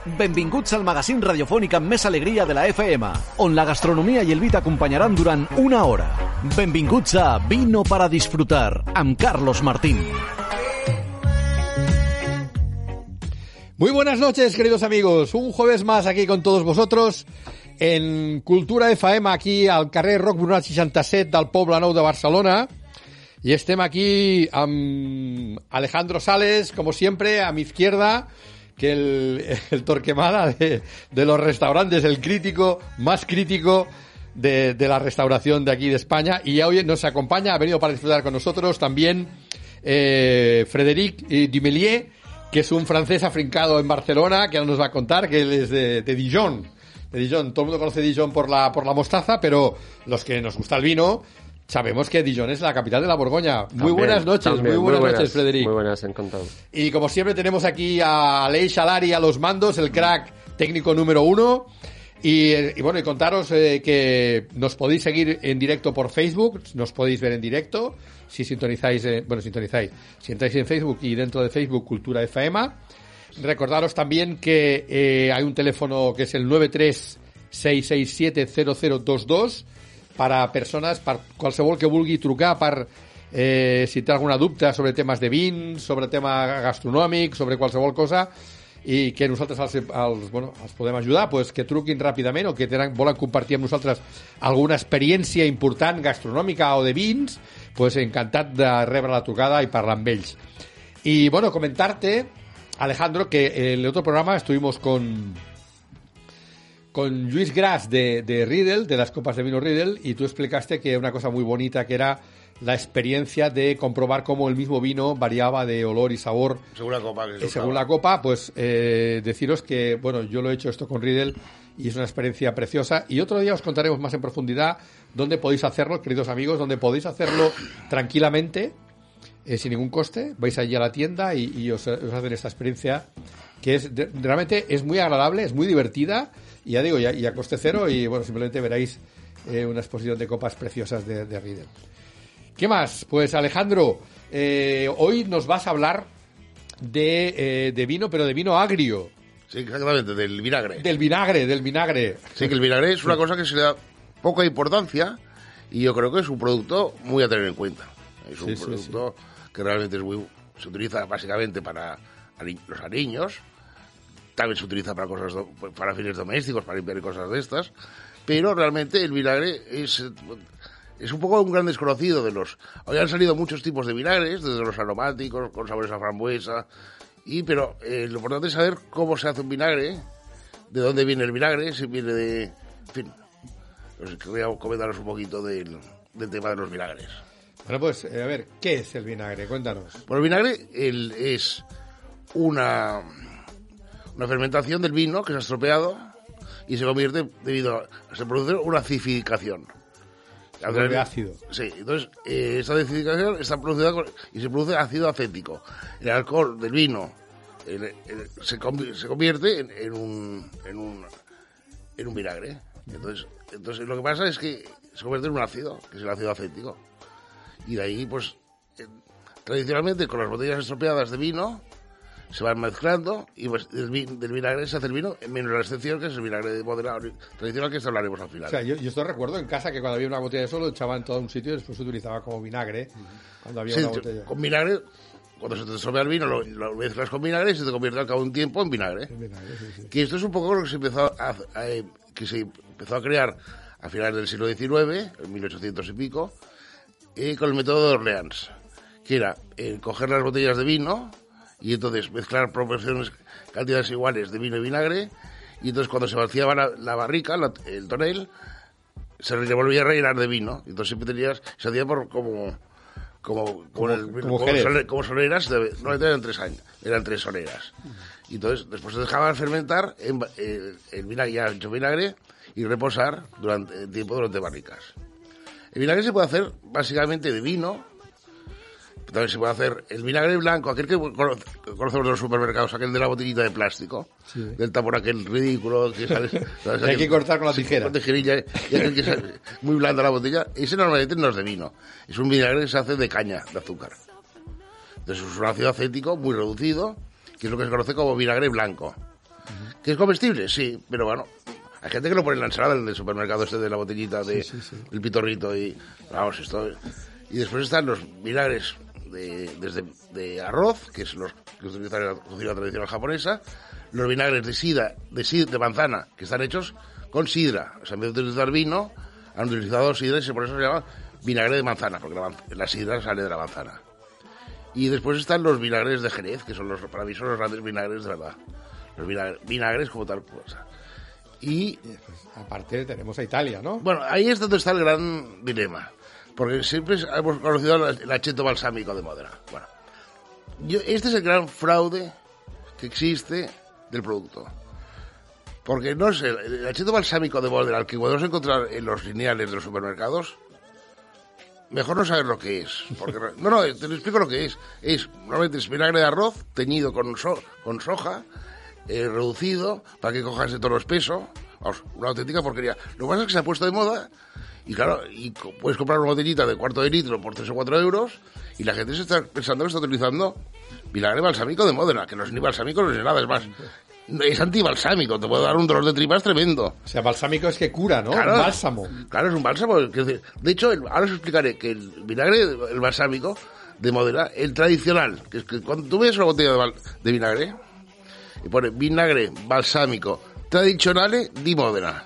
Benvinguts al magazín radiofònic amb més alegria de la FM, on la gastronomia i el vi t'acompanyaran durant una hora. Benvinguts a Vino para disfrutar, amb Carlos Martín. Muy buenas noches, queridos amigos. Un jueves más aquí con todos vosotros en Cultura FM, aquí al carrer Roc Brunat 67 del Poble Nou de Barcelona. Y estem aquí amb Alejandro Sales, como siempre, a mi izquierda, que el, Torquemada de, los restaurantes, el crítico más crítico de, la restauración de aquí de España. Y hoy nos acompaña, ha venido para disfrutar con nosotros también eh, Frédéric Dumelier, que es un francés afincado en Barcelona, que ahora nos va a contar, que él es de, de Dijon. De Dijon. Todo el mundo conoce Dijon por la, por la mostaza, pero los que nos gusta el vino, sabemos que Dijon es la capital de la Borgoña. muy buenas noches, también, muy buenas buenas, noches, Frédéric. Muy buenas, encantado. Y como siempre tenemos aquí a Aleix Alari a los mandos, el crack técnico número uno. Y, y bueno, y contaros eh, que nos podéis seguir en directo por Facebook, nos podéis ver en directo, si sintonizáis, eh, bueno, sintonizáis, si entráis en Facebook y dentro de Facebook Cultura FM. Recordaros también que eh, hay un teléfono que es el 936670022 para persones, per qualsevol que vulgui trucar per eh, si té alguna dubte sobre temes de vins, sobre tema gastronòmic, sobre qualsevol cosa, i que nosaltres els, els, bueno, els podem ajudar, pues, que truquin ràpidament o que tenen, volen compartir amb nosaltres alguna experiència important gastronòmica o de vins, pues encantat de rebre la trucada i parlar amb ells. Y bueno, comentarte, Alejandro, que en el otro programa estuvimos con con Luis Gras de, de Riedel, de las copas de vino Riedel, y tú explicaste que una cosa muy bonita que era la experiencia de comprobar cómo el mismo vino variaba de olor y sabor Según la copa que eh, según la copa, pues eh, deciros que, bueno, yo lo he hecho esto con Riedel y es una experiencia preciosa. Y otro día os contaremos más en profundidad dónde podéis hacerlo, queridos amigos, dónde podéis hacerlo tranquilamente, eh, sin ningún coste. Vais allí a la tienda y, y os, os hacen esta experiencia que es realmente es muy agradable, es muy divertida y ya digo, y a, y a coste cero y bueno, simplemente veréis eh, una exposición de copas preciosas de, de Riedel. ¿Qué más? Pues Alejandro, eh, hoy nos vas a hablar de, eh, de vino, pero de vino agrio, Sí, exactamente, del vinagre. del vinagre, del vinagre. Sí, que el vinagre es una cosa que se le da poca importancia y yo creo que es un producto muy a tener en cuenta. Es un Sí, sí, producto que realmente es muy... Se utiliza básicamente para los ariños, también se utiliza para cosas do- para fines domésticos, para limpiar y cosas de estas, pero realmente el vinagre es es un poco un gran desconocido de los. Hoy han salido muchos tipos de vinagres, desde los aromáticos, con sabores a frambuesa, y pero eh, lo importante es saber cómo se hace un vinagre, de dónde viene el vinagre, si viene de. En fin, os quería comentaros un poquito del, del tema de los vinagres. Bueno, pues eh, a ver, ¿qué es el vinagre? Cuéntanos. Bueno, el vinagre el- es una, una fermentación del vino que se ha estropeado y se convierte debido a. se produce una acidificación. Se vuelve ácido. Sí, entonces eh, esta acidificación está producida con- y se produce ácido acético. El alcohol del vino el- el- se, convi- se convierte en, en un, en, un, en un vinagre. Entonces, entonces lo que pasa es que se convierte en un ácido, que es el ácido acético. Y de ahí, pues, eh, tradicionalmente con las botellas estropeadas de vino se van mezclando y pues del, del vinagre se hace el vino, menos la excepción que es el vinagre de moderado tradicional que hablaremos al final. O sea, yo, yo esto recuerdo en casa que cuando había una botella de solo echaban en todo un sitio y después se utilizaba como vinagre cuando había Sí, una te- botella. con vinagre, cuando se te estropea el vino, lo, lo mezclas con vinagre y se te convierte al cabo de un tiempo en vinagre. Vinagre, sí, sí. Que esto es un poco lo que se empezó a, a- eh, que se empezó a crear a finales del siglo XIX, en 1800 y pico, eh, con el método de Orleans, que era eh, coger las botellas de vino y entonces mezclar proporciones, cantidades iguales de vino y vinagre, y entonces cuando se vaciaba la, la barrica, la- el tonel, se le volvía a rellenar de vino. Entonces siempre tenías, se hacía por como como como, el- como como soleras, de- no eran tres años, eran tres soleras. Y entonces después se dejaban fermentar en, eh, el vinagre, ya hecho vinagre y reposar durante el tiempo durante barricas. El vinagre se puede hacer básicamente de vino, también se puede hacer el vinagre blanco, aquel que cono- que conocemos de los supermercados, aquel de la botellita de plástico, del tapón aquel ridículo que sale, hay que cortar con la tijera. Con tijerilla, y aquel que sale muy blanda la botella, ese normalmente no es de vino, es un vinagre que se hace de caña, de azúcar. Entonces es un ácido acético muy reducido, que es lo que se conoce como vinagre blanco, ¿Que es comestible? Sí, pero bueno, hay gente que lo pone en la ensalada del supermercado este de la botellita de el pitorrito y vamos, esto y después están los vinagres de, desde de arroz, que es los que utilizan en la cocina tradicional japonesa, los vinagres de sida, de, sid- de manzana, que están hechos con sidra. O sea, en vez de utilizar vino, han utilizado sidra y por eso se llama vinagre de manzana, porque la, la sidra sale de la manzana. Y después están los vinagres de Jerez, que son los, para mí son los grandes vinagres de verdad. Los vinagres, vinagres como tal cosa. Y Aparte tenemos a Italia, ¿no? bueno, ahí es donde está el gran dilema. Porque siempre hemos conocido el acheto balsámico de Modena. Bueno, yo- este es el gran fraude que existe del producto. Porque no sé, el acheto balsámico de Modena, al que podemos encontrar en los lineales de los supermercados, mejor no saber lo que es. Porque, no, no, te lo explico lo que es. Es, normalmente es vinagre de arroz teñido con, so- con soja, eh, reducido, para que cojas de todo el peso. Vamos, una auténtica porquería. Lo que pasa es que se ha puesto de moda y claro, y puedes comprar una botellita de cuarto de litro por 3 o 4 euros y la gente se está pensando que está utilizando vinagre balsámico de Módena, que no es ni balsámico ni nada, es más, es antibalsámico, te puede dar un dolor de tripas tremendo. O sea, balsámico es que cura, ¿no? Claro. Un bálsamo. Claro, es un bálsamo. de hecho, ahora os explicaré que el vinagre, el balsámico de Modena, el tradicional, que es que cuando tú ves una botella de, de vinagre, y pone vinagre balsámico tradicionale di Modena,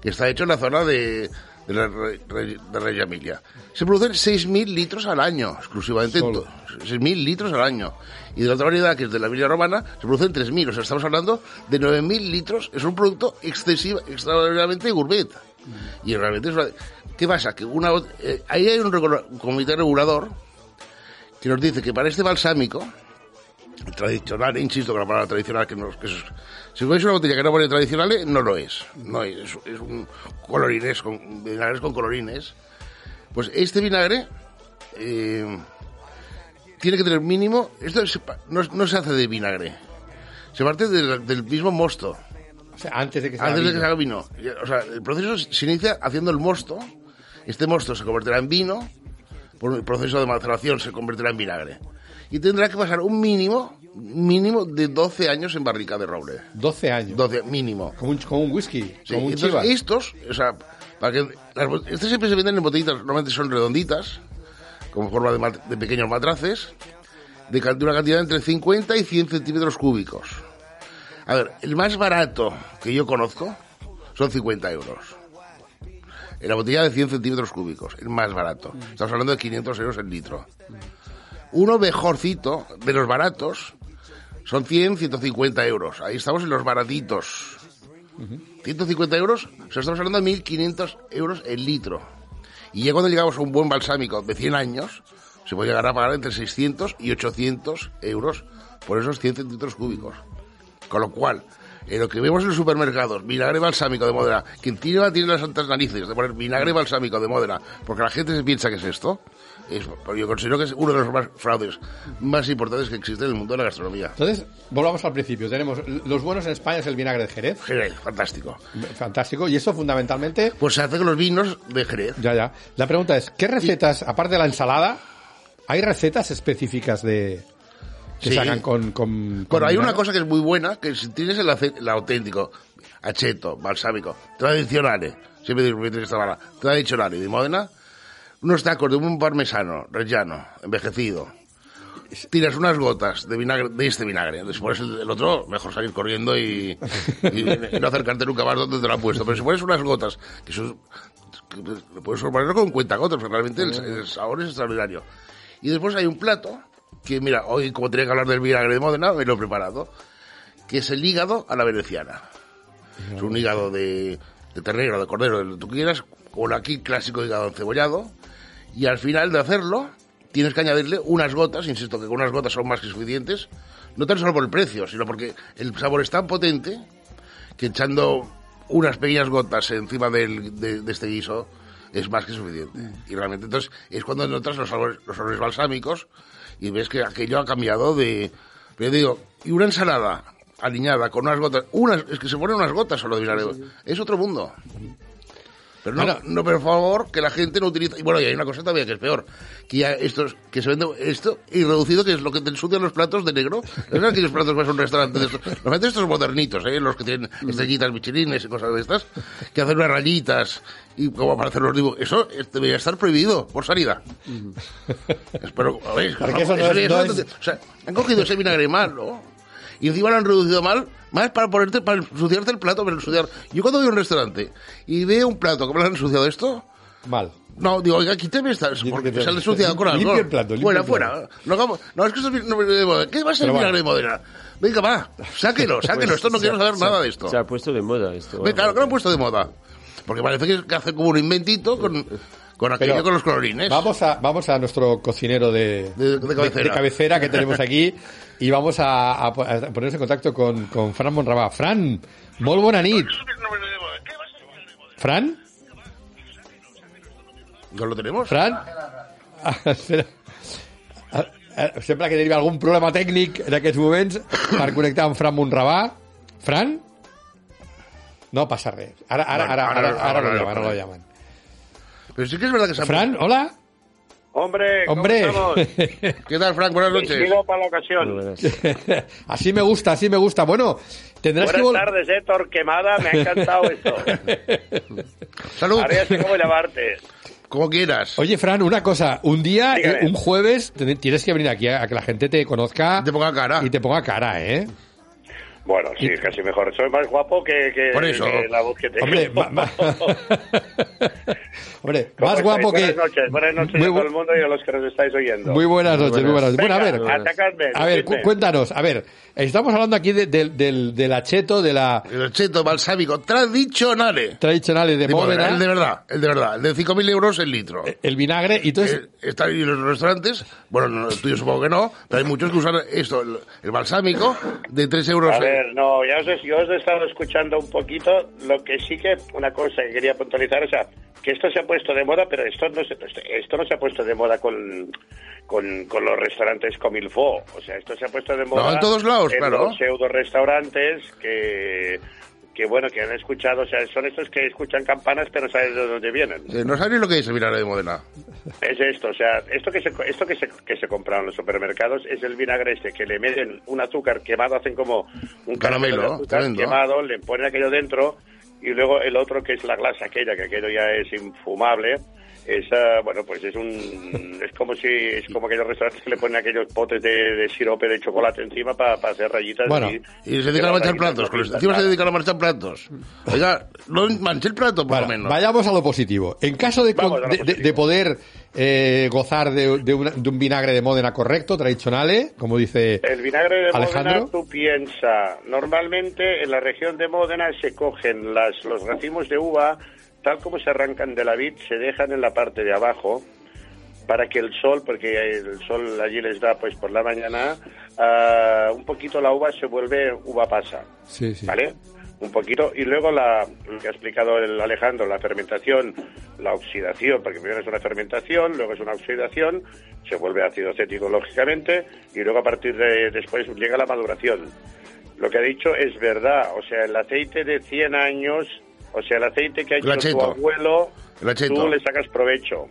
que está hecho en la zona de, de, la Re- Re- de Reggio Emilia. Se producen 6.000 litros al año, exclusivamente. en Solo. to- 6.000 litros al año. Y de la otra variedad, que es de la Emilia Romana, se producen 3.000. O sea, estamos hablando de 9.000 litros. Es un producto excesivo, extraordinariamente gourmet. Y realmente es una- ¿Qué pasa? Que una, eh, ahí hay un, un comité regulador que nos dice que para este balsámico, tradicional, insisto con la palabra tradicional, que, nos, que es- si veis una botella que no pone tradicional, eh, no lo es. No es, es, es un colorines, con, vinagres con colorines. Pues este vinagre eh, tiene que tener mínimo, esto se no, no se hace de vinagre, se parte del, del mismo mosto. O sea, antes de que se haga Antes de que vino. se haga vino. O sea, el proceso se inicia haciendo el mosto. Este mosto se convertirá en vino. Por el proceso de maceración se convertirá en vinagre. Y tendrá que pasar un mínimo, mínimo de 12 años en barrica de roble. 12 años. 12, mínimo. Como un, whisky, Sí, como un entonces estos, o sea, para que las estas siempre se venden en botellitas, normalmente son redonditas, como forma de, mat- de pequeños matraces, de, de una cantidad entre 50 y 100 centímetros cúbicos. A ver, el más barato que yo conozco son 50 euros. En la botella de 100 centímetros cúbicos, el más barato. Estamos hablando de 500 euros el litro. Uno mejorcito, de los baratos, son 100, 150 euros. Ahí estamos en los baratitos. 150 euros, o sea, estamos hablando de 1.500 euros el litro. Y ya cuando llegamos a un buen balsámico de 100 años, se puede llegar a pagar entre 600 y 800 euros por esos 100 centímetros cúbicos. Con lo cual, en lo que vemos en los supermercados, vinagre balsámico de Modena, quien tiene, tiene las santas narices de poner vinagre balsámico de Modena, porque la gente se piensa que es esto, es, yo considero que es uno de los más fraudes más importantes que existe en el mundo de la gastronomía. Entonces, volvamos al principio. Tenemos los buenos en España es el vinagre de Jerez, Jerez, fantástico. fantástico, y eso fundamentalmente, Pues se hace con los vinos de Jerez. ya, ya. La pregunta es, ¿qué recetas, aparte de la ensalada, hay recetas específicas de que Sí. se hagan con, con, con Bueno, hay una cosa que es muy buena, que si tienes el, el auténtico, acheto, balsámico, tradicionales, siempre digo que esta palabra, tradicionales de Modena, unos tacos de un parmesano, rellano, envejecido, tiras unas gotas de vinagre, de este vinagre, después el, el otro, mejor salir corriendo y, y- y no acercarte nunca más donde te lo han puesto, pero si pones unas gotas, que eso es- que puedes ponerlo con cuentagotas, porque realmente el, el sabor es extraordinario. Y después hay un plato, que mira, hoy como tenía que hablar del vinagre de Modena, me lo he preparado, que es el hígado a la veneciana. Es un hígado de, de ternero, de cordero, de lo que tú quieras, con aquí clásico hígado encebollado, y al final de hacerlo, tienes que añadirle unas gotas, insisto que con unas gotas son más que suficientes, no tan solo por el precio, sino porque el sabor es tan potente que echando unas pequeñas gotas encima del- de, de este guiso es más que suficiente. Y realmente entonces es cuando notas los sabores, los sabores balsámicos y ves que aquello ha cambiado de... Pero yo digo, y una ensalada aliñada con unas gotas, unas, es que se ponen unas gotas solo de vinagre, es otro mundo. Pero no, Bueno. no, por favor, que la gente no utilice. Y bueno, y hay una cosa todavía que es peor. Que ya estos, que se vende esto y reducido, que es lo que te ensucian los platos de negro. ¿Es aquellos platos que vas a un restaurante de estos? Normalmente estos modernitos, ¿eh? Los que tienen estrellitas michelines y cosas de estas. Que hacen unas rayitas y como para hacer los dibujos. Eso es- debería estar prohibido por sanidad. Espero, a ver, eso no es- no es- o sea, han cogido ese vinagre mal, ¿no? Y encima lo han reducido mal, más para ponerte, para ensuciarte el plato, para ensuciar. Yo cuando voy a un restaurante y veo un plato que me lo han ensuciado esto, Mal. no, digo, oiga, quíteme esta, porque que te- se han ensuciado con algo. limpia el plato, limpia Fuera, el plato. fuera. No, hagamos- no, es que esto es no, de moda. ¿Qué va a ser Pero vinagre bueno. de Modena? Venga, va, sáquelo, sáquelo. esto no quiero saber nada de esto. Se ha puesto de moda esto. Claro que lo han puesto de moda. Porque parece que, que hace como un inventito con, con aquello con los colorines. Vamos a, vamos a nuestro cocinero de, De- de cabecera. cabecera que tenemos aquí y vamos a, a po- a ponernos en contacto con, con Fran Monrabà. Fran, bona nit. Fran? ¿No lo tenemos? Fran? Ah, espera. Ah, ah, Sembla que tenim algun problema tècnic en aquests moments per connectar amb Fran Monrabà. Fran? No passa res. Ara, ara, ara, ara, ara, ara, lo llaman, ara lo llaman. Pero sí que es verdad que se Fran, hola. Hombre, ¿cómo Hombre. estamos? ¿Qué tal, Frank? Buenas noches. Vestido para la ocasión. así me gusta, así me gusta. Bueno, tendrás que Buenas vol- tardes, eh, Torquemada, me ha encantado esto. Salud. Ahora ya sé cómo llamarte. Como quieras. Oye, Fran, una cosa. Un día, Dígame. eh, un jueves, tienes que venir aquí a, a que la gente te conozca. Te ponga cara. Y te ponga cara, ¿eh? Bueno, sí, casi mejor. Soy más guapo que, que, Por eso. que la voz que tengo. Hombre, ma- ma- Hombre, ¿Cómo más estáis? guapo que... Buenas noches, buenas noches Muy a bu- todo el mundo y a los que nos estáis oyendo. Muy buenas noches, muy buenas noches. Bueno, a ver, atacadme, a ver, cu- cuéntanos, a ver, estamos hablando aquí de- del- del, del acheto, de la El cheto balsámico tradicional. tradicional de, De Módena, el de verdad, el de verdad, el de 5.000 euros el litro. el vinagre, y entonces... Eh, están ahí los restaurantes, bueno, no, el tuyo supongo que no, pero hay muchos que usan esto, el, el balsámico, de 3 euros. A eh. Ver, no, ya os, he- yo os he estado escuchando un poquito. Lo que sí que, una cosa que quería puntualizar, o sea, que esto se ha puesto de moda, pero esto no se, esto no se ha puesto de moda con, con, con los restaurantes Comilfo. O sea, esto se ha puesto de moda en todos lados, en claro. los pseudo restaurantes que, que, bueno, que han escuchado, o sea, son estos que escuchan campanas, pero no saben de dónde vienen. Eh, no sabéis lo que es el vinagre de Modena. Es esto, o sea, esto que se, esto que se, que se compra en los supermercados es el vinagre este, que le meten un azúcar quemado, hacen como un Caramelo, de azúcar tremendo. quemado, le ponen aquello dentro y luego el otro que es la glasa aquella, que aquello ya es infumable. Esa, bueno, pues es un, es como si, es como aquellos restaurantes que le ponen aquellos potes de, de sirope de chocolate encima para hacer rayitas. Bueno, Y se dedican a manchar platos, no con encima se dedican a manchar platos. Oiga, no manche el plato, por Bueno, lo menos. vayamos a lo positivo. En caso de, con- de- de- positivo. de poder eh, gozar de, de una- de un vinagre de Módena correcto, tradicional, como dice El vinagre de Alejandro. Módena, tú piensa, normalmente en la región de Módena se cogen las, los racimos de uva, tal como se arrancan de la vid, se dejan en la parte de abajo para que el sol, porque el sol allí les da pues por la mañana, ah, un poquito la uva se vuelve uva pasa, Sí, sí. ¿vale? Un poquito, y luego la, lo que ha explicado el Alejandro, la fermentación, la oxidación, porque primero es una fermentación, luego es una oxidación, se vuelve ácido acético lógicamente, y luego a partir de después llega la maduración. Lo que ha dicho es verdad, o sea, el aceite de 100 años, o sea, el aceite que ha hecho tu abuelo, tú le sacas provecho.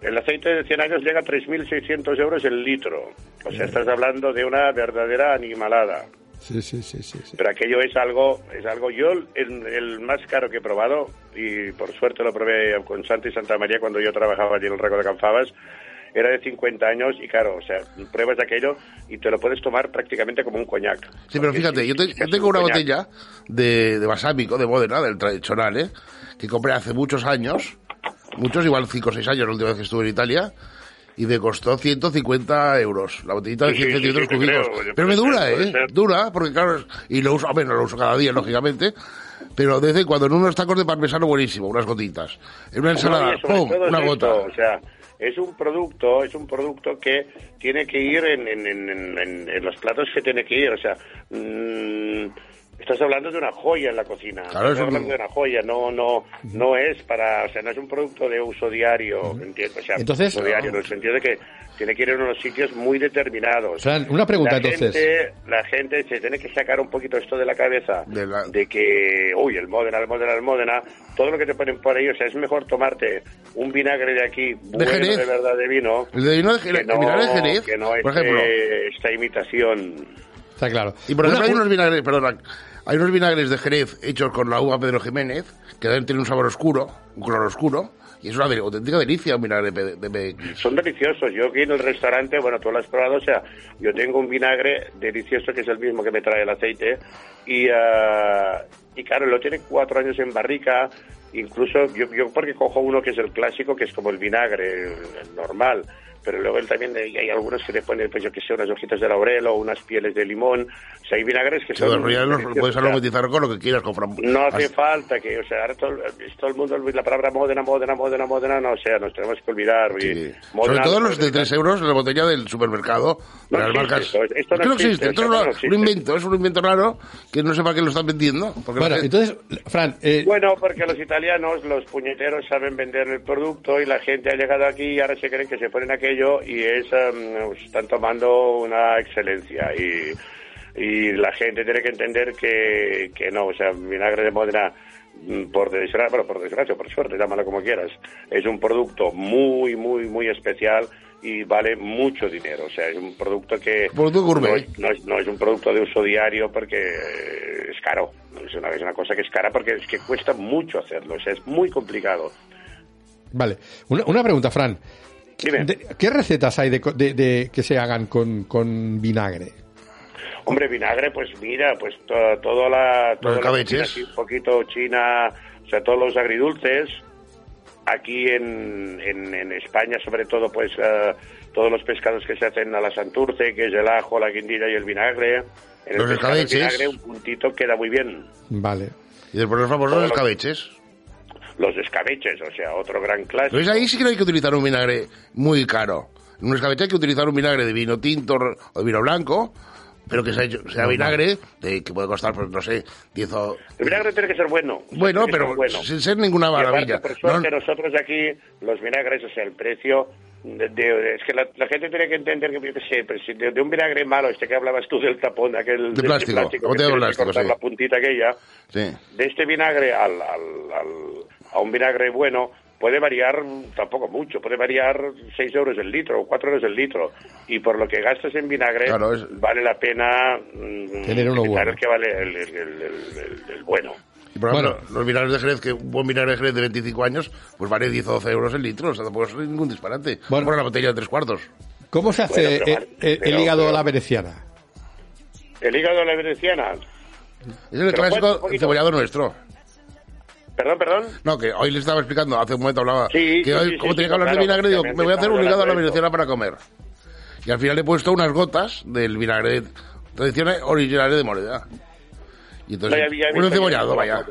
El aceite de 100 años llega a 3.600 euros el litro. O sea, estás hablando de una verdadera animalada. Sí, sí, sí, sí, sí. Pero aquello es algo, es algo. Yo el, el más caro que he probado y por suerte lo probé con Santi Santa María cuando yo trabajaba allí en el Reco de Canfabas. Era de 50 años y claro, o sea, pruebas aquello y te lo puedes tomar prácticamente como un coñac. Sí, pero fíjate, yo, te- yo un tengo una coñac. botella de, de balsámico, de Modena, del tradicional, ¿eh? que compré hace muchos años, muchos, igual 5 o 6 años la última vez que estuve en Italia, y me costó 150 euros, la botellita de Sí, sí, 100 sí, centímetros sí, cúbicos. creo, pero me dura, ser, ¿eh? Dura, porque claro, y lo uso, a no lo uso cada día, lógicamente, pero de en cuando en unos tacos de parmesano buenísimo, unas gotitas. En una ensalada, ¡pum! una esto, gota. O sea, es un producto, es un producto que tiene que ir en, en, en, los platos que tiene que ir. O sea, mm, estás hablando de una joya en la cocina. Claro, estás hablando no- de una joya, no, no, no es para, o sea, no es un producto de uso diario, ¿entiendes? O sea, Entonces- uso diario en el sentido de que tiene que ir en unos sitios muy determinados. Fran, una pregunta, la entonces. Gente, la gente se tiene que sacar un poquito esto de la cabeza De la- que, uy, el Módena, el Módena, el Módena, todo lo que te ponen por ahí, o sea, es mejor tomarte un vinagre de aquí, bueno Jerez. de verdad de vino, El de vino de Jerez, que no, vinagre de Jerez, que no por este- ejemplo. esta imitación. Está claro. Y por Una- ejemplo hay un- unos vinagres, perdona, hay unos vinagres de Jerez hechos con la uva Pedro Jiménez, que deben tener un sabor oscuro, un color oscuro, y es una auténtica delicia un vinagre de, Son deliciosos. Yo aquí en el restaurante, bueno, tú lo has probado, o sea, yo tengo un vinagre delicioso que es el mismo que me trae el aceite y, ah, y claro, lo tiene cuatro años en barrica. Incluso yo, yo porque cojo uno que es el clásico, que es como el vinagre normal, pero luego él también hay, hay algunos que le ponen, pues yo que sé, unas hojitas de laurel o unas pieles de limón. O sea, hay vinagres que que son... los lo deliciosos, puedes aromatizar con lo que quieras, con fram- no hace falta que, o sea, ahora todo, todo el mundo, la palabra modena, modena, modena, modena, no, o sea, nos tenemos que olvidar. Sí. modena, Sobre todo los de modena. 3 euros en la botella del supermercado. No de las marcas. esto, esto Es no que existe, esto es esto no un- existe. un invento, es un invento raro que no sé para qué lo están vendiendo. Porque Bueno, gente- entonces, Fran, eh, Bueno, porque los italianos, los puñeteros, saben vender el producto y la gente ha llegado aquí y ahora se creen que se ponen aquello y es, em, están tomando una excelencia y, y la gente tiene que entender que, que no, o sea, vinagre de Modena, mm, por desgracia, bueno, por desgracia, por suerte, llámalo como quieras, es un producto muy, muy, muy especial y vale mucho dinero, o sea, es un producto que Producto gourmet. no es, no es- no es un producto de uso diario porque es caro, es una, es una cosa que es cara porque es que cuesta mucho hacerlo, o sea, es muy complicado. vale. Una, una pregunta, Fran. ¿Qué recetas hay de, co- de- de- que se hagan con, con vinagre? Hombre, vinagre, pues mira, pues to- todo la... Todo Los la así un poquito china, o sea, todos los agridulces. Aquí en, en, en España, sobre todo, pues eh, todos los pescados que se hacen a la santurce, que es el ajo, la guindilla y el vinagre. En Los el pescado, el escabeches. vinagre, un puntito queda muy bien. Vale. Y después los famosos Todo lo- escabeches. Los escabeches, o sea, otro gran clásico. Entonces ahí sí que no hay que utilizar un vinagre muy caro. En un escabeche hay que utilizar un vinagre de vino tinto o de vino blanco, pero que sea, hecho- sea vinagre de, que puede costar, pues no sé, 10 o... El vinagre tiene que ser bueno. o sea, Bueno, que ser pero bueno. sin ser ninguna Y aparte, maravilla. por suerte, No- nosotros aquí, los vinagres, o sea, el precio. De, de- es que la, la gente tiene que entender que, yo qué sé, pues, si de, de un vinagre malo, este que hablabas tú del tapón, aquel De plástico, de tienes que plástico, cortar sí. la puntita aquella, Sí. de este vinagre al, al- al- a un vinagre bueno puede variar mm, tampoco mucho, puede variar 6 euros el litro o 4 euros el litro. Y por lo que gastas en vinagre, Claro, es- vale la pena mm, Tener uno bueno. el que vale el, el- el- el- el bueno. Y por ejemplo, Bueno. los vinagres de Jerez, que un buen vinagre de Jerez de 25 años, pues vale 10 o 12 euros el litro, o sea, tampoco es ningún disparate. Bueno. Por la botella de tres cuartos. ¿Cómo se hace Bueno, pero eh, eh, el pero- hígado a la veneciana? El hígado de la veneciana, Es el Pero clásico cebollado nuestro. Perdón, perdón. No, que hoy le estaba explicando, hace un momento hablaba, Sí, que hoy, sí, como sí, tenía que hablar claro, de vinagre, digo, me voy a hacer un hígado a la veneciana para comer. Y al final he puesto unas gotas del vinagre tradicional original de Moreda. Y entonces, No, ya un encebollado, vaya.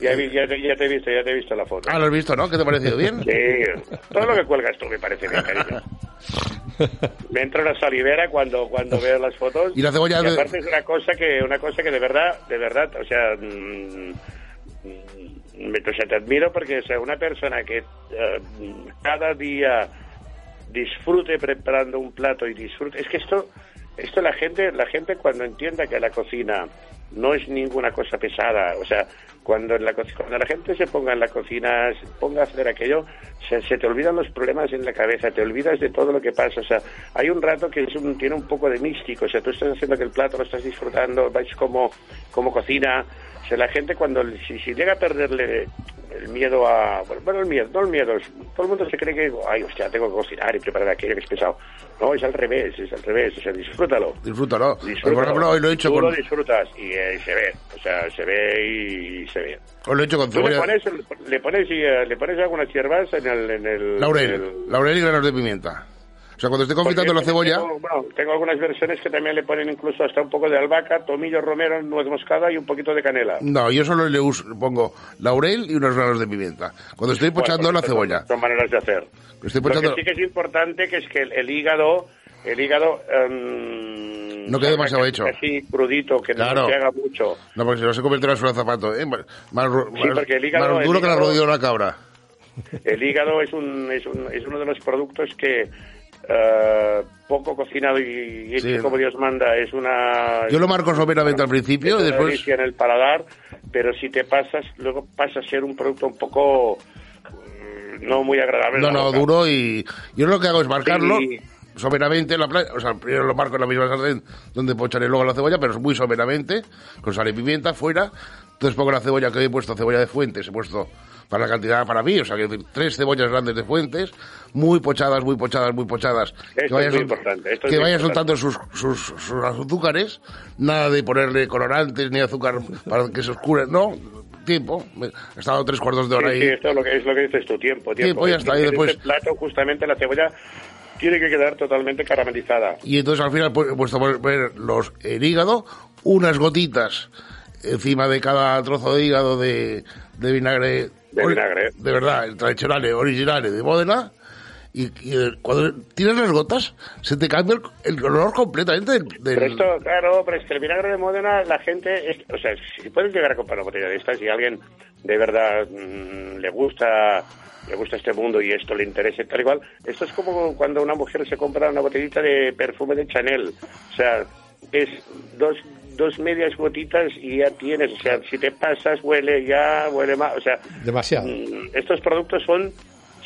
Ya, ya te, ya te he visto, ya te he visto la foto. Ah, lo has visto, ¿no? ¿Qué te ha parecido bien? Sí, todo lo que cuelgas tú me parece bien, cariño. Me entra una salivera cuando cuando veo las fotos. Y la cebolla de- aparte es una cosa que una cosa que de verdad, de verdad, o sea, mm, mm, me, o sea, te admiro porque o sea, una persona que eh, cada día disfrute preparando un plato y disfrute, es que esto esto la gente la gente cuando entienda que la cocina no es ninguna cosa pesada, o sea, cuando, la, cuando la gente se ponga en la cocina, se ponga a hacer aquello, se, te olvidan los problemas en la cabeza, te olvidas de todo lo que pasa, o sea, hay un rato que es un- tiene un poco de místico, o sea, tú estás haciendo que el plato lo estás disfrutando, vais como, como cocina, o sea, la gente cuando, si llega a perderle el miedo a, bueno, el miedo, no el miedo, es- todo el mundo se cree que, ay, hostia, tengo que cocinar y preparar aquello que es pesado. No, es al revés, es al revés, o sea, disfrútalo. Disfrútalo. Disfrútalo. por ejemplo, hoy lo he hecho Tú con, lo disfrutas y eh, se ve, o sea, se ve y, se ve. hoy lo he hecho con le cebolla. pones, le pones, y, eh, le pones algunas hierbas en el... En el Laurel, en el- laurel y granos de pimienta. O sea, cuando esté confitando la cebolla, Tengo, bueno, tengo algunas versiones que también le ponen incluso hasta un poco de albahaca, tomillo romero, nuez moscada y un poquito de canela. no, yo solo le uso, pongo laurel y unos granos de pimienta. Cuando estoy pochando Bueno, la pues cebolla. Son, son maneras de hacer. Estoy Lo pochando... que sí que es importante que es que el, el hígado, el hígado em, No quede demasiado hecho. Así crudito, que Claro. no se haga mucho. No, porque si no se convierte en de zapato, ¿eh? Más, más, Sí, porque el hígado- más duro el que la hígado- rodilla de una cabra. El hígado es, un, es, un- es uno de los productos que eh, poco cocinado y, y hecho Sí. como Dios manda es una... Yo lo marco someramente al principio y después... en el paladar, pero si te pasas, luego pasa a ser un producto un poco mm, no muy agradable. No, no, boca. duro y... Yo lo que hago es marcarlo Sí. someramente en la playa. O sea, primero lo marco en la misma sartén donde pocharé luego la cebolla, pero es muy someramente, con sal y pimienta fuera. Entonces pongo la cebolla que he puesto, cebolla de fuentes, he puesto para la cantidad para mí, o sea, decir, tres cebollas grandes de fuentes, muy pochadas, muy pochadas, muy pochadas. Esto es muy importante, esto es que vayan soltando sus, sus, sus azúcares, nada de ponerle colorantes ni azúcar para que se oscure, no, tiempo, he estado tres cuartos de hora Sí, ahí. sí, esto es lo que, es lo que dices tu tiempo. Tiempo, ya está, y En después- este plato, justamente, la cebolla tiene que quedar totalmente caramelizada. Y entonces al final pu- he puesto a poner los, el hígado, unas gotitas encima de cada trozo de hígado de, de vinagre. De vinagre. De verdad, el tradicional, original de Módena. Y, y, cuando tienes las gotas, se te cambia el, el color completamente del... del- Pero esto, claro, pero es que el vinagre de Módena, la gente, es- o sea, si puedes llegar a comprar una botella de estas y alguien de verdad mm, le gusta le gusta este mundo y esto le interesa y tal igual, esto es como cuando una mujer se compra una botellita de perfume de Chanel, o sea, es dos dos medias gotitas y ya tienes, o sea, si te pasas huele ya, huele más, o sea, Demasiado. mm, estos productos son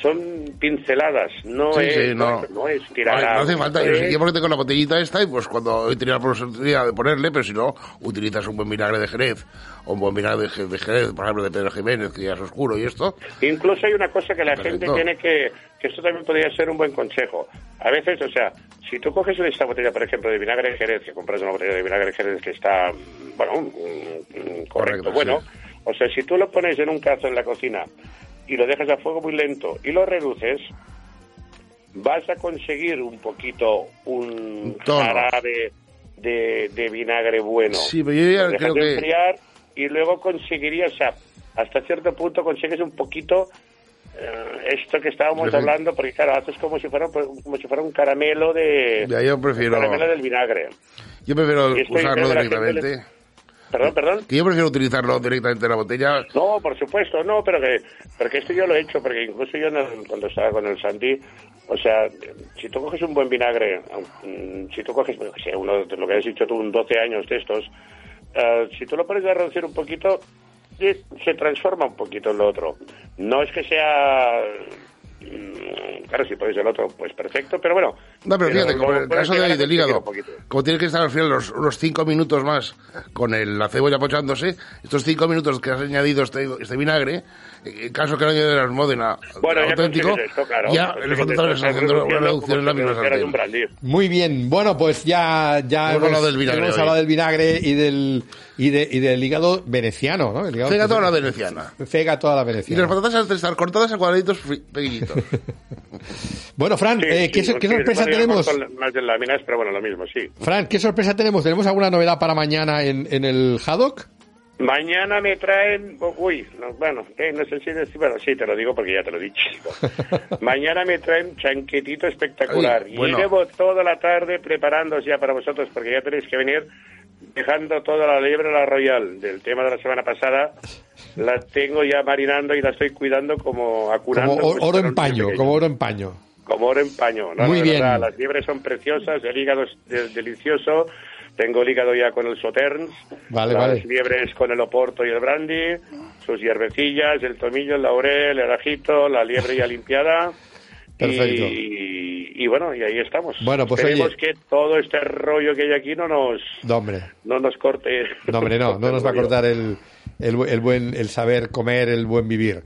son pinceladas, no Sí, es sí, no. no es tirar Ay, no hace falta, yo que porque tengo la botellita esta y pues cuando he tenido la posibilidad de ponerle, pero si no, utilizas un buen vinagre de Jerez o un buen vinagre de Je- de Jerez, por ejemplo, de Pedro Jiménez, que ya es oscuro y esto, Incluso hay una cosa que la gente tiene que, que esto también podría ser un buen consejo. A veces, o sea, si tú coges esta botella, por ejemplo, de vinagre de Jerez, que compras una botella de vinagre de Jerez que está, bueno, mm, mm, correcto, Correcto, bueno, sí. O sea, si tú lo pones en un cazo en la cocina y lo dejas a fuego muy lento y lo reduces, vas a conseguir un poquito un tono. jarabe de, de vinagre bueno. Sí, pero yo ya Lo creo de que- enfriar y luego conseguirías, o sea, hasta cierto punto consigues un poquito eh, esto que estábamos hablando, porque claro, haces como si fuera como si fuera un caramelo de Ya, yo prefiero- caramelo del vinagre. yo prefiero usarlo directamente. Perdón, perdón. Que yo prefiero utilizarlo directamente en la botella. No, por supuesto, no, pero que, pero que esto yo lo he hecho, porque incluso yo cuando estaba con el Santi, o sea, si tú coges un buen vinagre, mm, si tú coges, bueno, que sea uno de lo que has dicho tú, un 12 años de estos, eh, si tú lo pones a reducir un poquito, eh, se transforma un poquito en lo otro. No es que sea... mm, Claro, si pones el otro, pues perfecto, pero bueno. No, pero fíjate, como en el caso de, del hígado, como tiene que estar al final los, unos cinco minutos más con el- la cebolla pochándose, estos cinco minutos que has añadido este, este vinagre, en caso que no añadieras Módena Bueno, ya auténtico, consigues esto, claro. ya el estás haciendo una reducción en la brandy. Muy bien, bueno, pues ya, ya Hemos hablado del vinagre hemos hoy. hablado del vinagre y del, y, de- y del hígado veneciano, ¿no? El hígado- Fega toda la veneciana. Fega toda la Y las veneciana. patatas han de estar cortadas en cuadraditos pequeñitos. Bueno, Fran, Sí, eh, ¿qué, sí, so- qué sí, sorpresa bueno, tenemos? con Más de láminas, pero bueno, lo mismo, sí. Fran, ¿qué sorpresa tenemos? ¿Tenemos alguna novedad para mañana en, en el Haddock? Mañana me traen, uy, no, bueno, eh, no sé si decir, bueno, sí, te lo digo porque ya te lo he dicho. Mañana me traen chanquetito espectacular. Ay, y bueno. llevo toda la tarde preparándose ya para vosotros porque ya tenéis que venir dejando toda la liebre a la royal del tema de la semana pasada. La tengo ya marinando y la estoy cuidando como acurando. Como pues, oro para en paño, como oro en paño. Como oro en paño. No, Muy bien. las liebres son preciosas, el hígado es de- delicioso. Tengo el hígado ya con el Sauternes, Vale, las vale. liebres con el oporto y el brandy, sus hierbecillas, el tomillo, el laurel, el ajito, la liebre ya limpiada. Perfecto. Y, y bueno, y ahí estamos. Bueno, pues, Esperemos oye. que todo este rollo que hay aquí no nos, No, hombre. no nos corte. No, hombre, no, no nos va a cortar el, el, el buen, el saber comer, el buen vivir.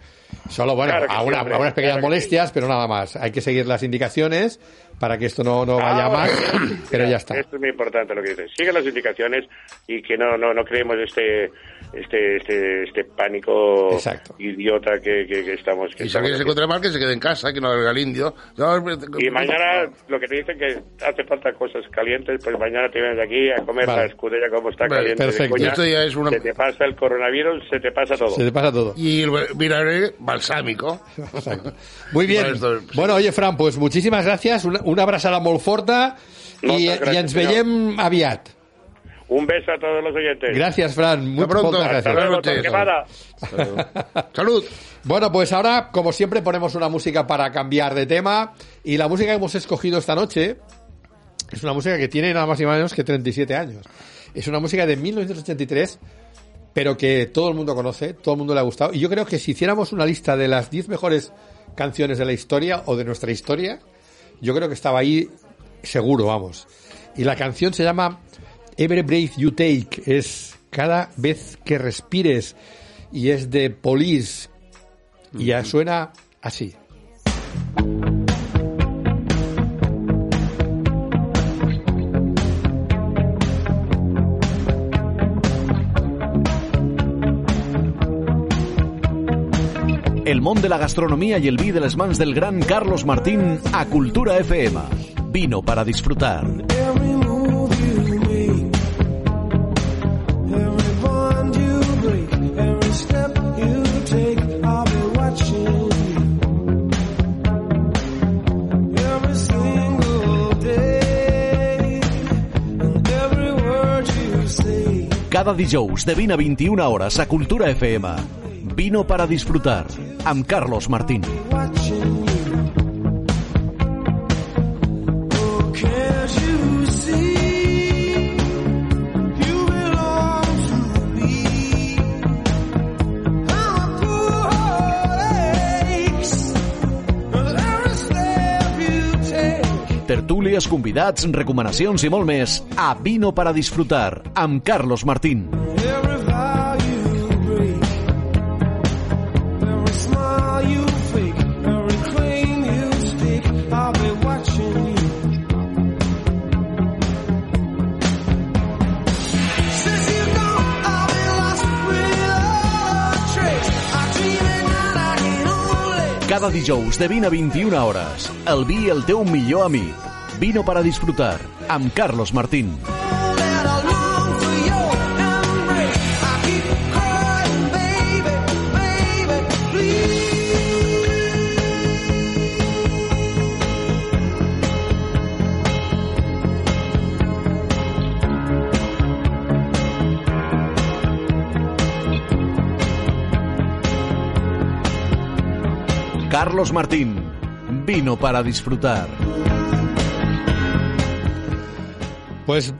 Solo, bueno, Claro a, una- a unas pequeñas claro molestias, pero nada más. Hay que seguir las indicaciones para que esto no, no vaya Ah, más, pero ya está. Esto es muy importante lo que dices. Sigue las indicaciones y que no no no creemos este este este este pánico Exacto. idiota que, que, que estamos. Que y si alguien estamos se encuentra mal, que se quede en casa, que no haga el indio. No, y mañana lo que te dicen que hace falta cosas calientes, pues mañana te vienes aquí a comer Vale. la escudella como está Vale, caliente. de perfecto. coña. Esto ya es una- Se te pasa el coronavirus, se te pasa todo. Se te pasa todo. Y el vinagre balsámico. Exacto. Muy bien. Bueno, esto- sí. Bueno, oye, Fran, pues muchísimas gracias. Una, una abrazada molt forta. I, Moltes I gràcies, ens senyor. aviat. Un beso a todos los oyentes. Gracias, Fran. Muy, pronto. Hasta gracias. luego. Torquemada. Salud. Bueno, pues ahora, como siempre, ponemos una música para cambiar de tema. Y la música que hemos escogido esta noche es una música que tiene nada más y nada menos que 37 años. Es una música de 1983, pero que todo el mundo conoce, todo el mundo le ha gustado. Y yo creo que si hiciéramos una lista de las 10 mejores canciones de la historia o de nuestra historia, yo creo que estaba ahí seguro, vamos. Y la canción se llama Every Breath You Take, es cada vez que respires, y es de Police, y ya suena así. El món de la gastronomía y el vi de les mans del gran Carlos Martín a Cultura FM. Vino para disfrutar. Cada dijous de 20 a 21 hores a Cultura FM. Vino para disfrutar amb Carlos Martín. watching you. Oh, can't you see? You belong to me. Our poor heart aches with every step you take. Tertúlies, convidats, recomanacions i molt més a Vino para disfrutar amb Carlos Martín. Cada dijous de 20 a 21 hores. El vi, el teu millor amic. Vino para disfrutar amb Carlos Martín. Carlos Martín. Vino para disfrutar. Pues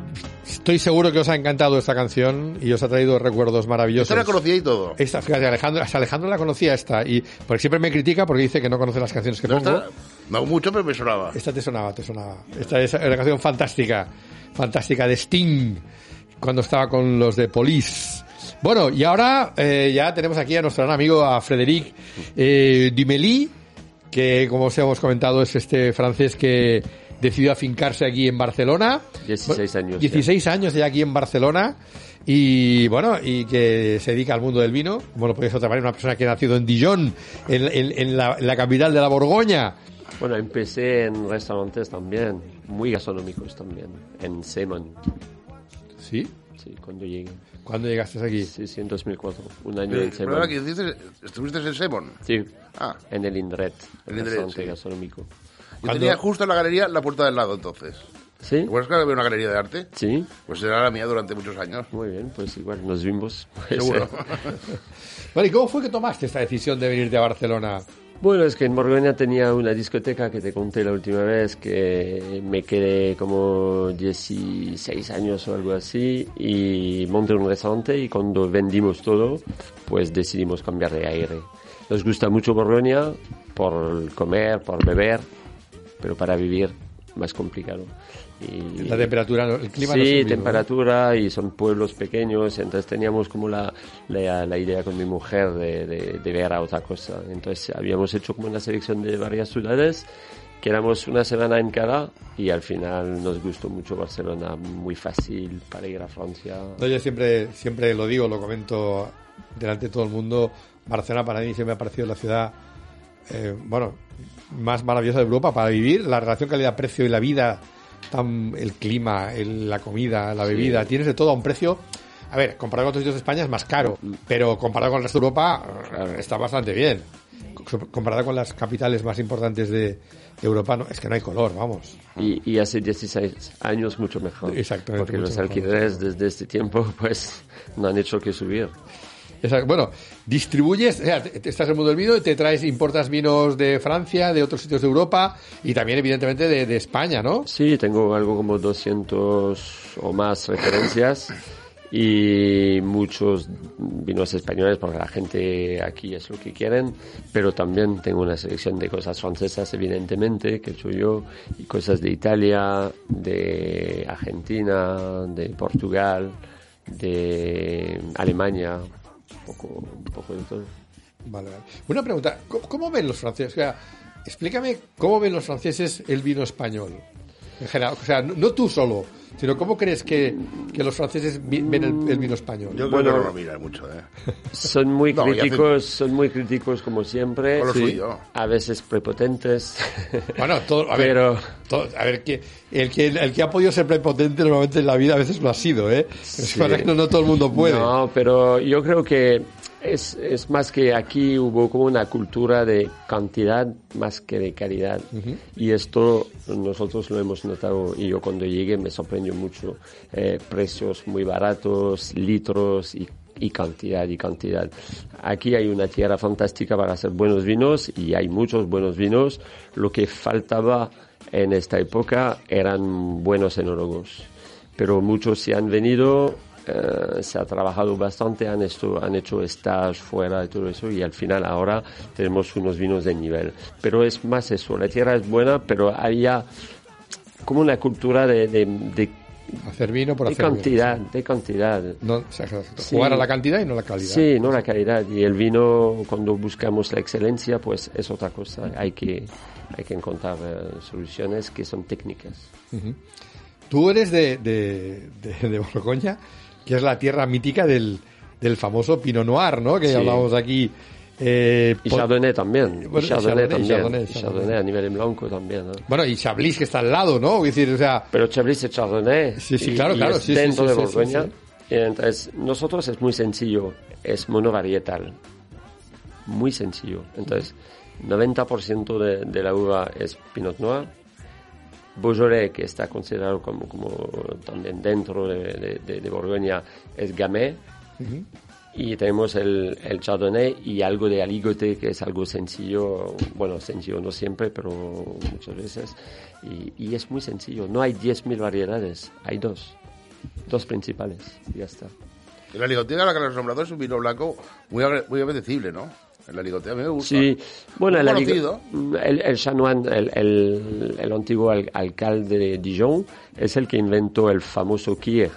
estoy seguro que os ha encantado esta canción y os ha traído recuerdos maravillosos. Esta la conocía y todo. Esta, fíjate, Alejandro, hasta Alejandro la conocía esta y porque siempre me critica porque dice que no conoce las canciones que No, pongo. esta, no mucho, pero me sonaba. Esta te sonaba, te sonaba. Esta es una canción fantástica, fantástica de Sting, cuando estaba con los de Police. Bueno, y ahora eh, ya tenemos aquí a nuestro gran amigo, a Frédéric eh, que como os hemos comentado es este francés que decidió afincarse aquí en Barcelona. 16 años, 16 años ya aquí en Barcelona. Y bueno, y que se dedica al mundo del vino, como lo podéis otra manera, una persona que ha nacido en Dijon, en, en- en la, en la capital de la Borgoña. Bueno, empecé en restaurantes también, muy gastronómicos también, en Semon, ¿Sí? Sí, cuando llegué. ¿Cuándo llegaste aquí? Sí, sí, en 2004, un año en perdona, que dices, estuviste en Semon. Sí, Ah, en el Indret, El el Indret, restaurante sí. gastronómico. yo ¿Cuándo? tenía justo en la galería la puerta del lado entonces. ¿Sí? ¿Recuerdas que había una galería de arte? Sí, Pues era la mía durante muchos años. muy bien, pues igual nos vimos. Seguro. Bueno, ¿y cómo fue que tomaste esta decisión de venirte a Barcelona? Bueno, es que en Borgoña tenía una discoteca que te conté la última vez que me quedé como 16 años o algo así y monté un restaurante y cuando vendimos todo, pues decidimos cambiar de aire. Nos gusta mucho Borgoña por comer, por beber, pero para vivir más complicado. Y La temperatura, no- el clima no sí, el mismo, temperatura y son pueblos pequeños, entonces teníamos como la, la, la idea con mi mujer de, de, de ver a otra cosa. Entonces habíamos hecho como una selección de varias ciudades, quedamos una semana en cada y al final nos gustó mucho Barcelona, muy fácil para ir a Francia. ¿no? Yo siempre, siempre lo digo, lo comento delante de todo el mundo. Barcelona para mí siempre ha parecido la ciudad, eh, bueno, más maravillosa de Europa para vivir. La relación calidad-precio y la vida, tan, el clima, el- la comida, la bebida, tienes de todo a un precio. A ver, comparado con otros sitios de España es más caro, pero comparado con el resto de Europa Claro. está bastante bien. comparada con las capitales más importantes de Europa, no, es que no hay color, vamos. Y, y hace 16 años mucho mejor. Exactamente, Porque los mejor. alquileres desde este tiempo pues no han hecho que subir. Bueno, distribuyes, o sea, te- estás en el mundo del vino y te traes, importas vinos de Francia, de otros sitios de Europa y también, evidentemente, de, de España, ¿no? Sí, tengo algo como 200 o más referencias y muchos vinos españoles porque la gente aquí es lo que quieren, pero también tengo una selección de cosas francesas evidentemente que he hecho yo y cosas de Italia, de Argentina, de Portugal, de Alemania, poco, un poco de todo. Vale, vale. Una pregunta, ¿cómo, cómo ven los franceses? O sea, explícame cómo ven los franceses el vino español. En general, o sea, no, no tú solo, sino cómo crees que, que los franceses vi- ven el, el vino español. Yo Bueno. creo que no lo miran mucho, ¿eh? Son muy No, críticos, son muy críticos como siempre, Con lo Sí. suyo. a veces prepotentes. Bueno, todo, a ver, Pero- todo- a ver, que, el, que, el que ha podido ser prepotente normalmente en la vida a veces lo ha sido, ¿eh? Es Sí. verdad que no, no todo el mundo puede. No, pero yo creo que es, es más que aquí hubo como una cultura de cantidad más que de calidad. Y esto nosotros lo hemos notado y yo cuando llegué me sorprendió mucho. Eh, precios muy baratos, litros y y cantidad y cantidad. Aquí hay una tierra fantástica para hacer buenos vinos y hay muchos buenos vinos. Lo que faltaba en esta época eran buenos enólogos. Pero muchos se han venido, eh, se ha trabajado bastante, han, esto, han hecho stage fuera y todo eso y al final ahora tenemos unos vinos de nivel. Pero es más eso, la tierra es buena, pero había como una cultura de, de, de- Hacer vino por de hacer vino. cantidad, de cantidad. No, o sea. Sí. Jugar a la cantidad y no a la calidad. Sí, no la calidad. Y el vino, cuando buscamos la excelencia, pues es otra cosa. Hay que, hay que encontrar eh, soluciones que son técnicas. Tú eres de, de, de, de Borgoña, que es la tierra mítica del, del famoso Pinot Noir, ¿no? Que Sí. hablamos aquí. eh, Y Chardonnay también. Bueno, y Chardonnay, Chardonnay, también. Chardonnay, Y Chardonnay. Chardonnay a nivel en blanco también. ¿no? Bueno, y Chablis, que está al lado, ¿no? Es decir, o sea, Pero Chablis es Chardonnay. Sí, sí, y- claro, y claro, es sí, dentro sí, de Borgoña. Y Entonces, nosotros es muy sencillo. Es monovarietal. Muy sencillo. Entonces, 90% de, de la uva es Pinot Noir. Beaujolais, que está considerado como, como también dentro de, de- de- de Borgoña, es Gamay. Y tenemos el, el Chardonnay y algo de aligote, que es algo sencillo, bueno, sencillo no siempre, pero muchas veces. Y, y es muy sencillo, no hay 10.000 variedades, hay dos, dos principales, y ya está. La ligotea, la que has nombrado, es un vino blanco muy, muy apetecible, ¿no? En la ligotea a mí me gusta. Sí, bueno, el, conocido. el, el Chanoine, el, el, el antiguo al- alcalde de Dijon, es el que inventó el famoso Kier.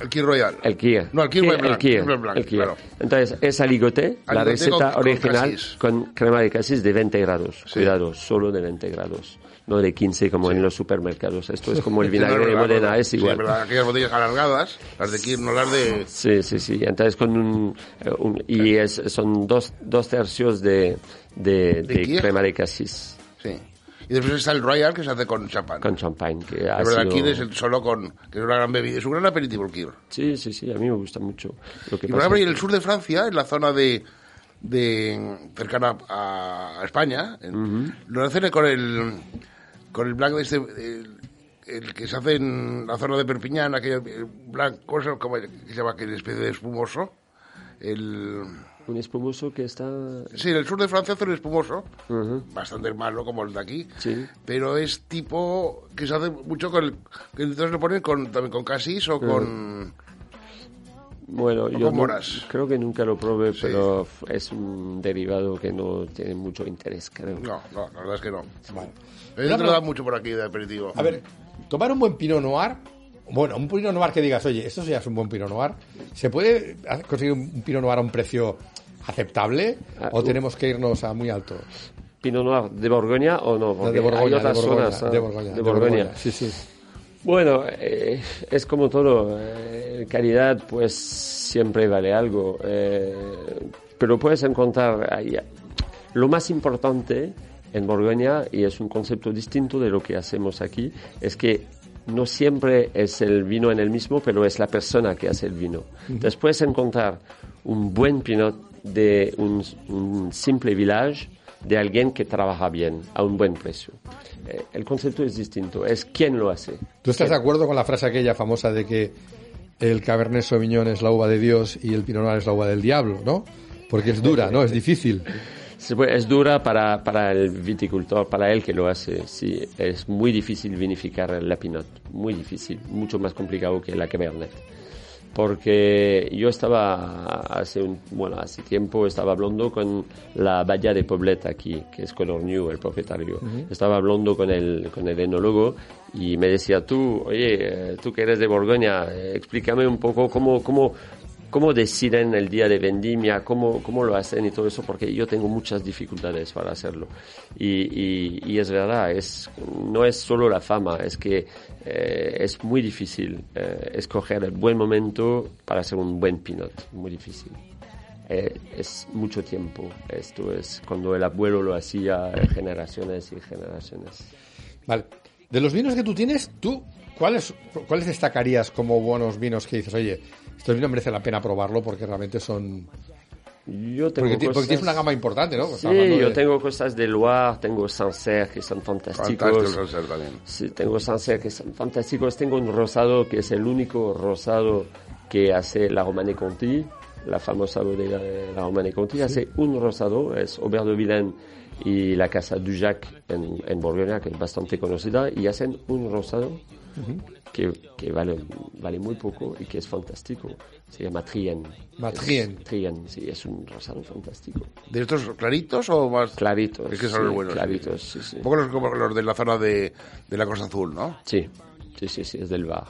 El Kir Royal. El Kier. No, el Kier Blanc, El Kier. Kier Blanc, el Kier. claro. Entonces, es aligoté, la Aligoté receta con- con original casis. con crema de casis de 20 grados. Sí. Cuidado, solo de 20 grados. No de 15 como en los supermercados. Esto es como el Sí, no, vinagre de Modena, es Sí, igual. verdad, aquellas botellas alargadas, las de Kir, no las de... Sí, sí, sí. Entonces con un, eh, un- y es, son dos, dos tercios de, de, de Kier? crema de casis Sí. Y después está el Royal, que se hace con champán. con champagne. Que ha verdad, sido- Kir es el solo con... que es una gran bebida. Es un gran aperitivo el Kir. Sí, sí, sí. A mí me gusta mucho. Lo que Y por pasa ejemplo, es en el sur de Francia, en la zona de, de cercana a, España, en- lo hacen con el con el blanc de este el, el que se hace en la zona de Perpiñán, aquel el blanc, ¿cómo se, llama aquel especie de espumoso? El un espumoso que está... sí, en el sur de Francia hacen espumoso, Ujú. bastante malo como el de aquí, Sí. pero es tipo que se hace mucho con el, que entonces lo ponen con también con casis o con Bueno, yo no- creo que nunca lo probé, pero f- es un derivado que no tiene mucho interés, creo. no, no, la verdad es que no. Vale. Ellos te lo dan mucho por aquí de aperitivo. A ver, tomar un buen Pinot Noir, bueno, un Pinot Noir que digas, oye, esto ya es un buen Pinot Noir, ¿se puede conseguir un Pinot Noir a un precio aceptable Ah, o uh. tenemos que irnos a muy alto? ¿Pinot Noir de Borgoña o no? Porque de Borgoña, hay otras de Borgoña, zonas, ¿ah? de Borgoña, de de Borgoña. Borgoña, Sí, sí. Bueno, eh, es como todo. eh, calidad, pues siempre vale algo. eh, pero puedes encontrar ahí. Lo más importante en Borgoña, y es un concepto distinto de lo que hacemos aquí, es que no siempre es el vino en el mismo, pero es la persona que hace el vino. Puedes encontrar un buen pinot de un, un simple village de alguien que trabaja bien, a un buen precio. Eh, el concepto es distinto, es quién lo hace. ¿Tú estás de acuerdo con la frase aquella famosa de que el Cabernet Sauvignon es la uva de Dios y el Pinot Noir es la uva del diablo, ¿no? Porque es dura, ¿no? Es difícil. Puede- Es dura para, para el viticultor, para él que lo hace. Sí, es muy difícil vinificar la Pinot, muy difícil, mucho más complicado que la Cabernet. Porque yo estaba hace un, bueno, hace tiempo estaba hablando con la Bahía de Poblet aquí, que es Color New, el propietario. Estaba hablando con el, con el enólogo y me decía, tú, oye, eh, tú que eres de Borgoña, eh, explícame un poco cómo, cómo, cómo deciden el día de vendimia, cómo, cómo lo hacen y todo eso, porque yo tengo muchas dificultades para hacerlo. Y, y, y es verdad, es, no es solo la fama, es que eh, es muy difícil eh, escoger el buen momento para hacer un buen pinot, muy difícil. Eh, es mucho tiempo, esto es cuando el abuelo lo hacía eh, generaciones y generaciones. Vale. De los vinos que tú tienes, tú, ¿cuáles, ¿cuáles destacarías como buenos vinos que dices, oye, estos vinos merece la pena probarlo porque realmente son... Yo tengo Porque, ti- porque cosas- tienes una gama importante, ¿no? Sí, hablando yo de- tengo cosas de Loire, tengo Sancerre que son fantásticos. Fantástico también. Sí, tengo Sancerre que son fantásticos. Tengo un rosado que es el único rosado que hace la Romane Conti, la famosa bodega de la Romane Conti. Hace un rosado, es Aubert de Vilaine y la casa Dujac en, en Borgoña, que es bastante conocida, y hacen un rosado que, que vale, vale muy poco y que es fantástico. Se llama Trien. Matrien. Trien, sí, es un rosado fantástico. ¿De estos claritos o más? Claritos. Es que son sí, los buenos. sí. Claritos, sí, sí. Un poco los, como los de la zona de, de la Costa Azul, ¿no? Sí, sí, sí, sí, es del bar.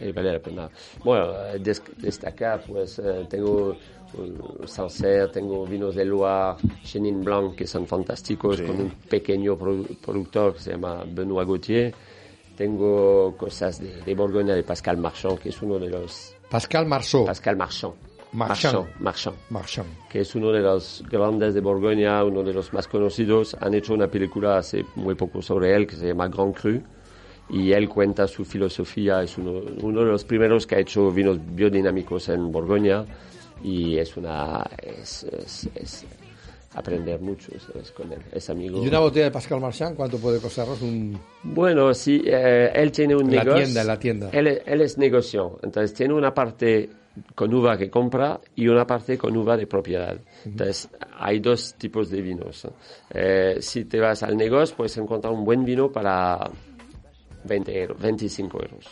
Y vale la pena. Bueno, eh, des- destacar, pues eh, tengo uh, Sancerre, tengo vinos de Loire, Chenin Blanc, que son fantásticos, con un pequeño produ- productor que se llama Benoît Gauthier. Tengo cosas de, de Borgoña de Pascal Marchand, que es uno de los... Pascal Marceau. Pascal Marchand. Marchand. Marchand. Marchand. que es uno de los grandes de Borgoña, uno de los más conocidos. Han hecho una película hace muy poco sobre él que se llama Grand Cru. Y él cuenta su filosofía, es uno, uno de los primeros que ha hecho vinos biodinámicos en Borgoña. Y es una. Es, es- es aprender mucho es con él, es amigo. ¿Y una botella de Pascal Marchand cuánto puede costarnos? Un... Bueno, sí, eh, él tiene un En la negocio. tienda, en la tienda. Él, es- él es negocio, entonces tiene una parte con uva que compra y una parte con uva de propiedad. Entonces hay dos tipos de vinos. Eh, si te vas al negocio, puedes encontrar un buen vino para 20 euros, 25 euros.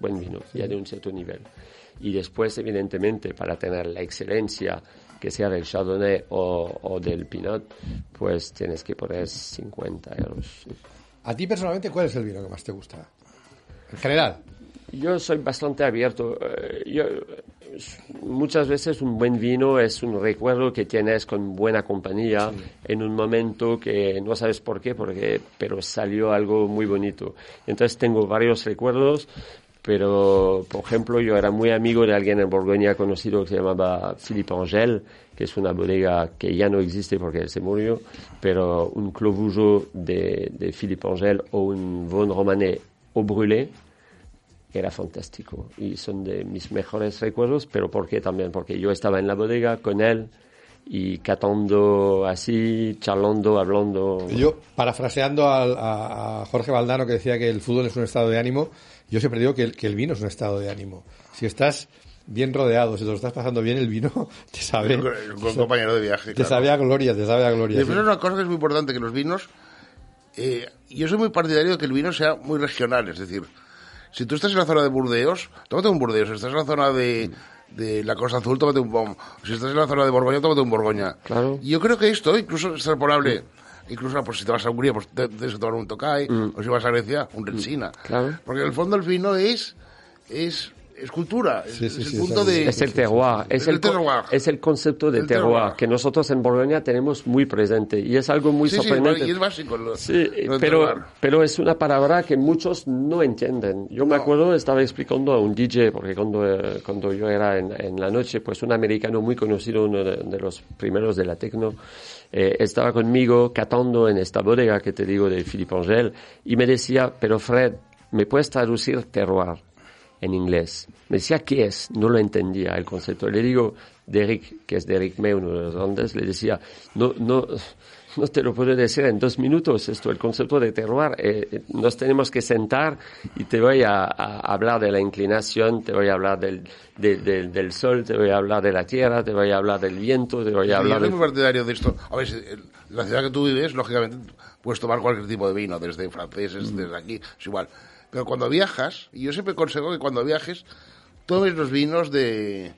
Buen vino, ya de un cierto nivel. Y después, evidentemente, para tener la excelencia, que sea del Chardonnay o, o del Pinot, pues tienes que poner 50 euros. ¿A ti personalmente cuál es el vino que más te gusta? En general. Yo soy bastante abierto. Eh, Yo, muchas veces un buen vino es un recuerdo que tienes con buena compañía en un momento que no sabes por qué, porque, pero salió algo muy bonito. Entonces tengo varios recuerdos, pero por ejemplo yo era muy amigo de alguien en Borgoña conocido que se llamaba Philippe Angel, que es una bodega que ya no existe porque él se murió, pero un Clos Vougeot de, de Philippe Angel o un Von Romané au brûlé, era fantástico y son de mis mejores recuerdos, pero ¿por qué también? Porque yo estaba en la bodega con él y catando así, charlando, hablando. Yo, parafraseando a, a Jorge Valdano que decía que el fútbol es un estado de ánimo, yo siempre digo que el, que el vino es un estado de ánimo. Si estás bien rodeado, si te lo estás pasando bien, el vino te sabe, Un buen compañero de viaje. te claro. sabe a gloria, te sabe a gloria. Después sí. es una cosa que es muy importante, que los vinos... eh, yo soy muy partidario de que el vino sea muy regional, es decir, si tú estás en la zona de Burdeos, tómate un Burdeos, si estás en la zona de, de la Costa Azul, tómate un BOM, si estás en la zona de Borgoña, tómate un Borgoña. Claro. Y yo creo que esto incluso es extrapolable, incluso pues, si te vas a Hungría, pues te- tienes que tomar un Tokai, o si vas a Grecia, un Retsina. Claro. Porque en el fondo el vino es... es es cultura, es, Sí, sí, es sí, el punto es algo- de... Es el terroir, es el, terroir. es el concepto de El terroir, terroir. que nosotros en Borgoña tenemos muy presente y es algo muy sorprendente. y es básico. lo- Sí, lo pero, terroir. pero es una palabra que muchos no entienden. Yo me acuerdo, estaba explicando a un DJ, porque cuando, eh, cuando yo era en, en la noche, pues un americano muy conocido, uno de, de los primeros de la techno, eh, estaba conmigo catando en esta bodega que te digo de Philippe Angel y me decía, pero Fred, ¿me puedes traducir terroir? en inglés. Me decía, ¿qué es? No lo entendía el concepto. Le digo, Derek, que es Derek May, uno de los grandes, le decía, no, no, no te lo puedo decir en dos minutos esto, el concepto de terroir. Eh, eh, nos tenemos que sentar y te voy a, a hablar de la inclinación, te voy a hablar del, de- del- del sol, te voy a hablar de la tierra, te voy a hablar del viento, te voy a Yo hablar soy de... muy partidario de esto. A ver, en la ciudad que tú vives, lógicamente, puedes tomar cualquier tipo de vino, desde franceses, Mm. desde aquí, es igual. Pero cuando viajas, y yo siempre aconsejo que cuando viajes, tomes los vinos de,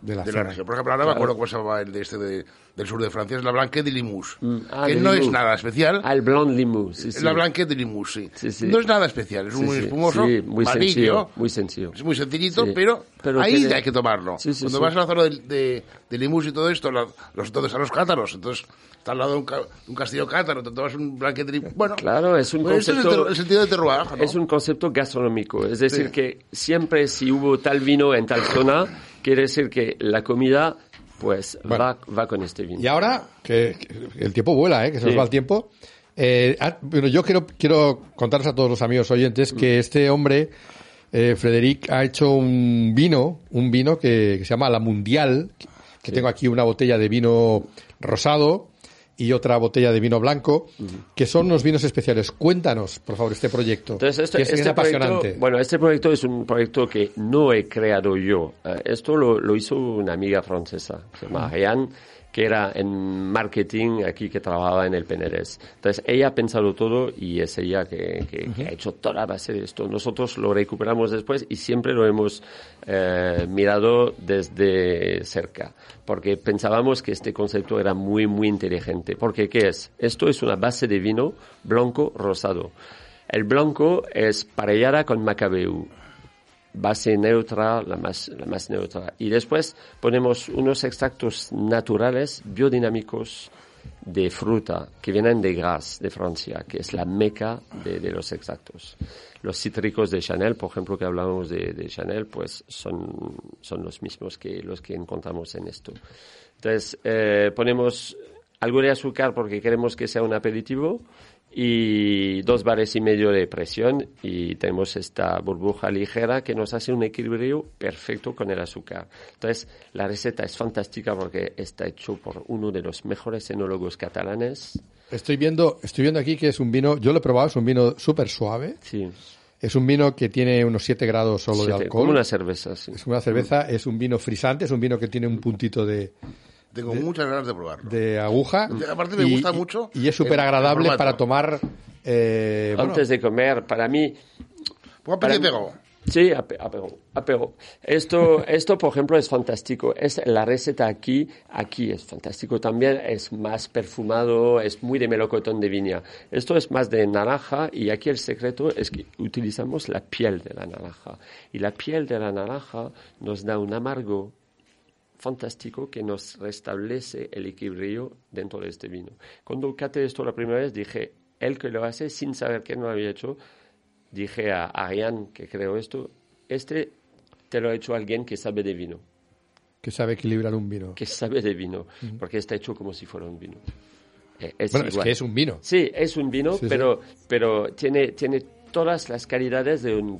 De la de la región. Por ejemplo, ahora me acuerdo cómo se llamaba el de este de- del sur de Francia, es la Blanquet de Limousin, Ah, que de no es Limoux. nada especial. Ah, el Blanc Limou, sí, sí. La Blanquet de Limousin, sí. No es nada especial, es muy espumoso, muy amarillo, sencillo, muy sencillo. es muy sencillito, pero, Pero ahí tiene- hay que tomarlo. Cuando vas a la zona de, de, de y todo esto, la- los, entonces a los cátaros, entonces está al lado de un, ca- un castillo cátaro, te tomas un blanquet de. Bueno, Claro, es un ese es el, concepto- ter- el sentido de terroir, ¿no? Es un concepto gastronómico, es decir, Sí. que siempre si hubo tal vino en tal zona, quiere decir que la comida pues Bueno. va, va con este vino. Y ahora, que, que el tiempo vuela, ¿eh? que se nos Sí. va el tiempo. eh, ah, yo quiero, quiero contarles a todos los amigos oyentes que este hombre, eh, Frederic, ha hecho un vino, un vino que, que se llama La Mundial, que, que tengo aquí una botella de vino rosado y otra botella de vino blanco, que son unos vinos especiales. Cuéntanos, por favor, este proyecto, Entonces, este, que es, que es este proyecto, apasionante. bueno, este proyecto es un proyecto que no he creado yo. Eh, esto lo, lo hizo una amiga francesa, se llama Ariane, que era en marketing aquí que trabajaba en el Penedés. Entonces, ella ha pensado todo y es ella que, que- que ha hecho toda la base de esto. Nosotros lo recuperamos después y siempre lo hemos eh, mirado desde cerca, porque pensábamos que este concepto era muy, muy inteligente. Porque, ¿qué es? Esto es una base de vino blanco rosado. El blanco es parellada con Macabeu, base neutra, la más, la más neutra. Y después ponemos unos extractos naturales, biodinámicos, de fruta, que vienen de Grasse, de Francia, que es la meca de, de los extractos. Los cítricos de Chanel, por ejemplo, que hablamos de, de Chanel, pues son, son los mismos que los que encontramos en esto. Entonces, eh, ponemos algo de azúcar porque queremos que sea un aperitivo y dos bares y medio de presión y tenemos esta burbuja ligera que nos hace un equilibrio perfecto con el azúcar. Entonces, la receta es fantástica porque está hecho por uno de los mejores enólogos catalanes. Estoy viendo, estoy viendo aquí que es un vino, yo lo he probado, es un vino súper suave. Sí, Es un vino que tiene unos 7 grados solo de Siete- alcohol. como una cerveza, sí. Es una cerveza, es un vino frisante, es un vino que tiene un puntito de, Tengo muchas ganas de probarlo. de aguja. Y aparte me gusta mucho Y es súper agradable para tomar. eh, bueno, Antes de comer, para mí, Ponga Para-. Sí, ape- apero, apero. Esto, esto, por ejemplo, es fantástico. Es la receta aquí, aquí es fantástico también. Es más perfumado, es muy de melocotón de viña. Esto es más de naranja y aquí el secreto es que utilizamos la piel de la naranja. Y la piel de la naranja nos da un amargo fantástico que nos restablece el equilibrio dentro de este vino. Cuando caté esto la primera vez dije, él que lo hace sin saber que no lo había hecho, dije a Ariane que creó esto, este te lo ha hecho alguien que sabe de vino, que sabe equilibrar un vino. que sabe de vino, porque está hecho como si fuera un vino. Eh, es Bueno, es igual. que es un vino. Sí, es un vino, Sí, sí. pero, pero tiene, tiene todas las calidades de un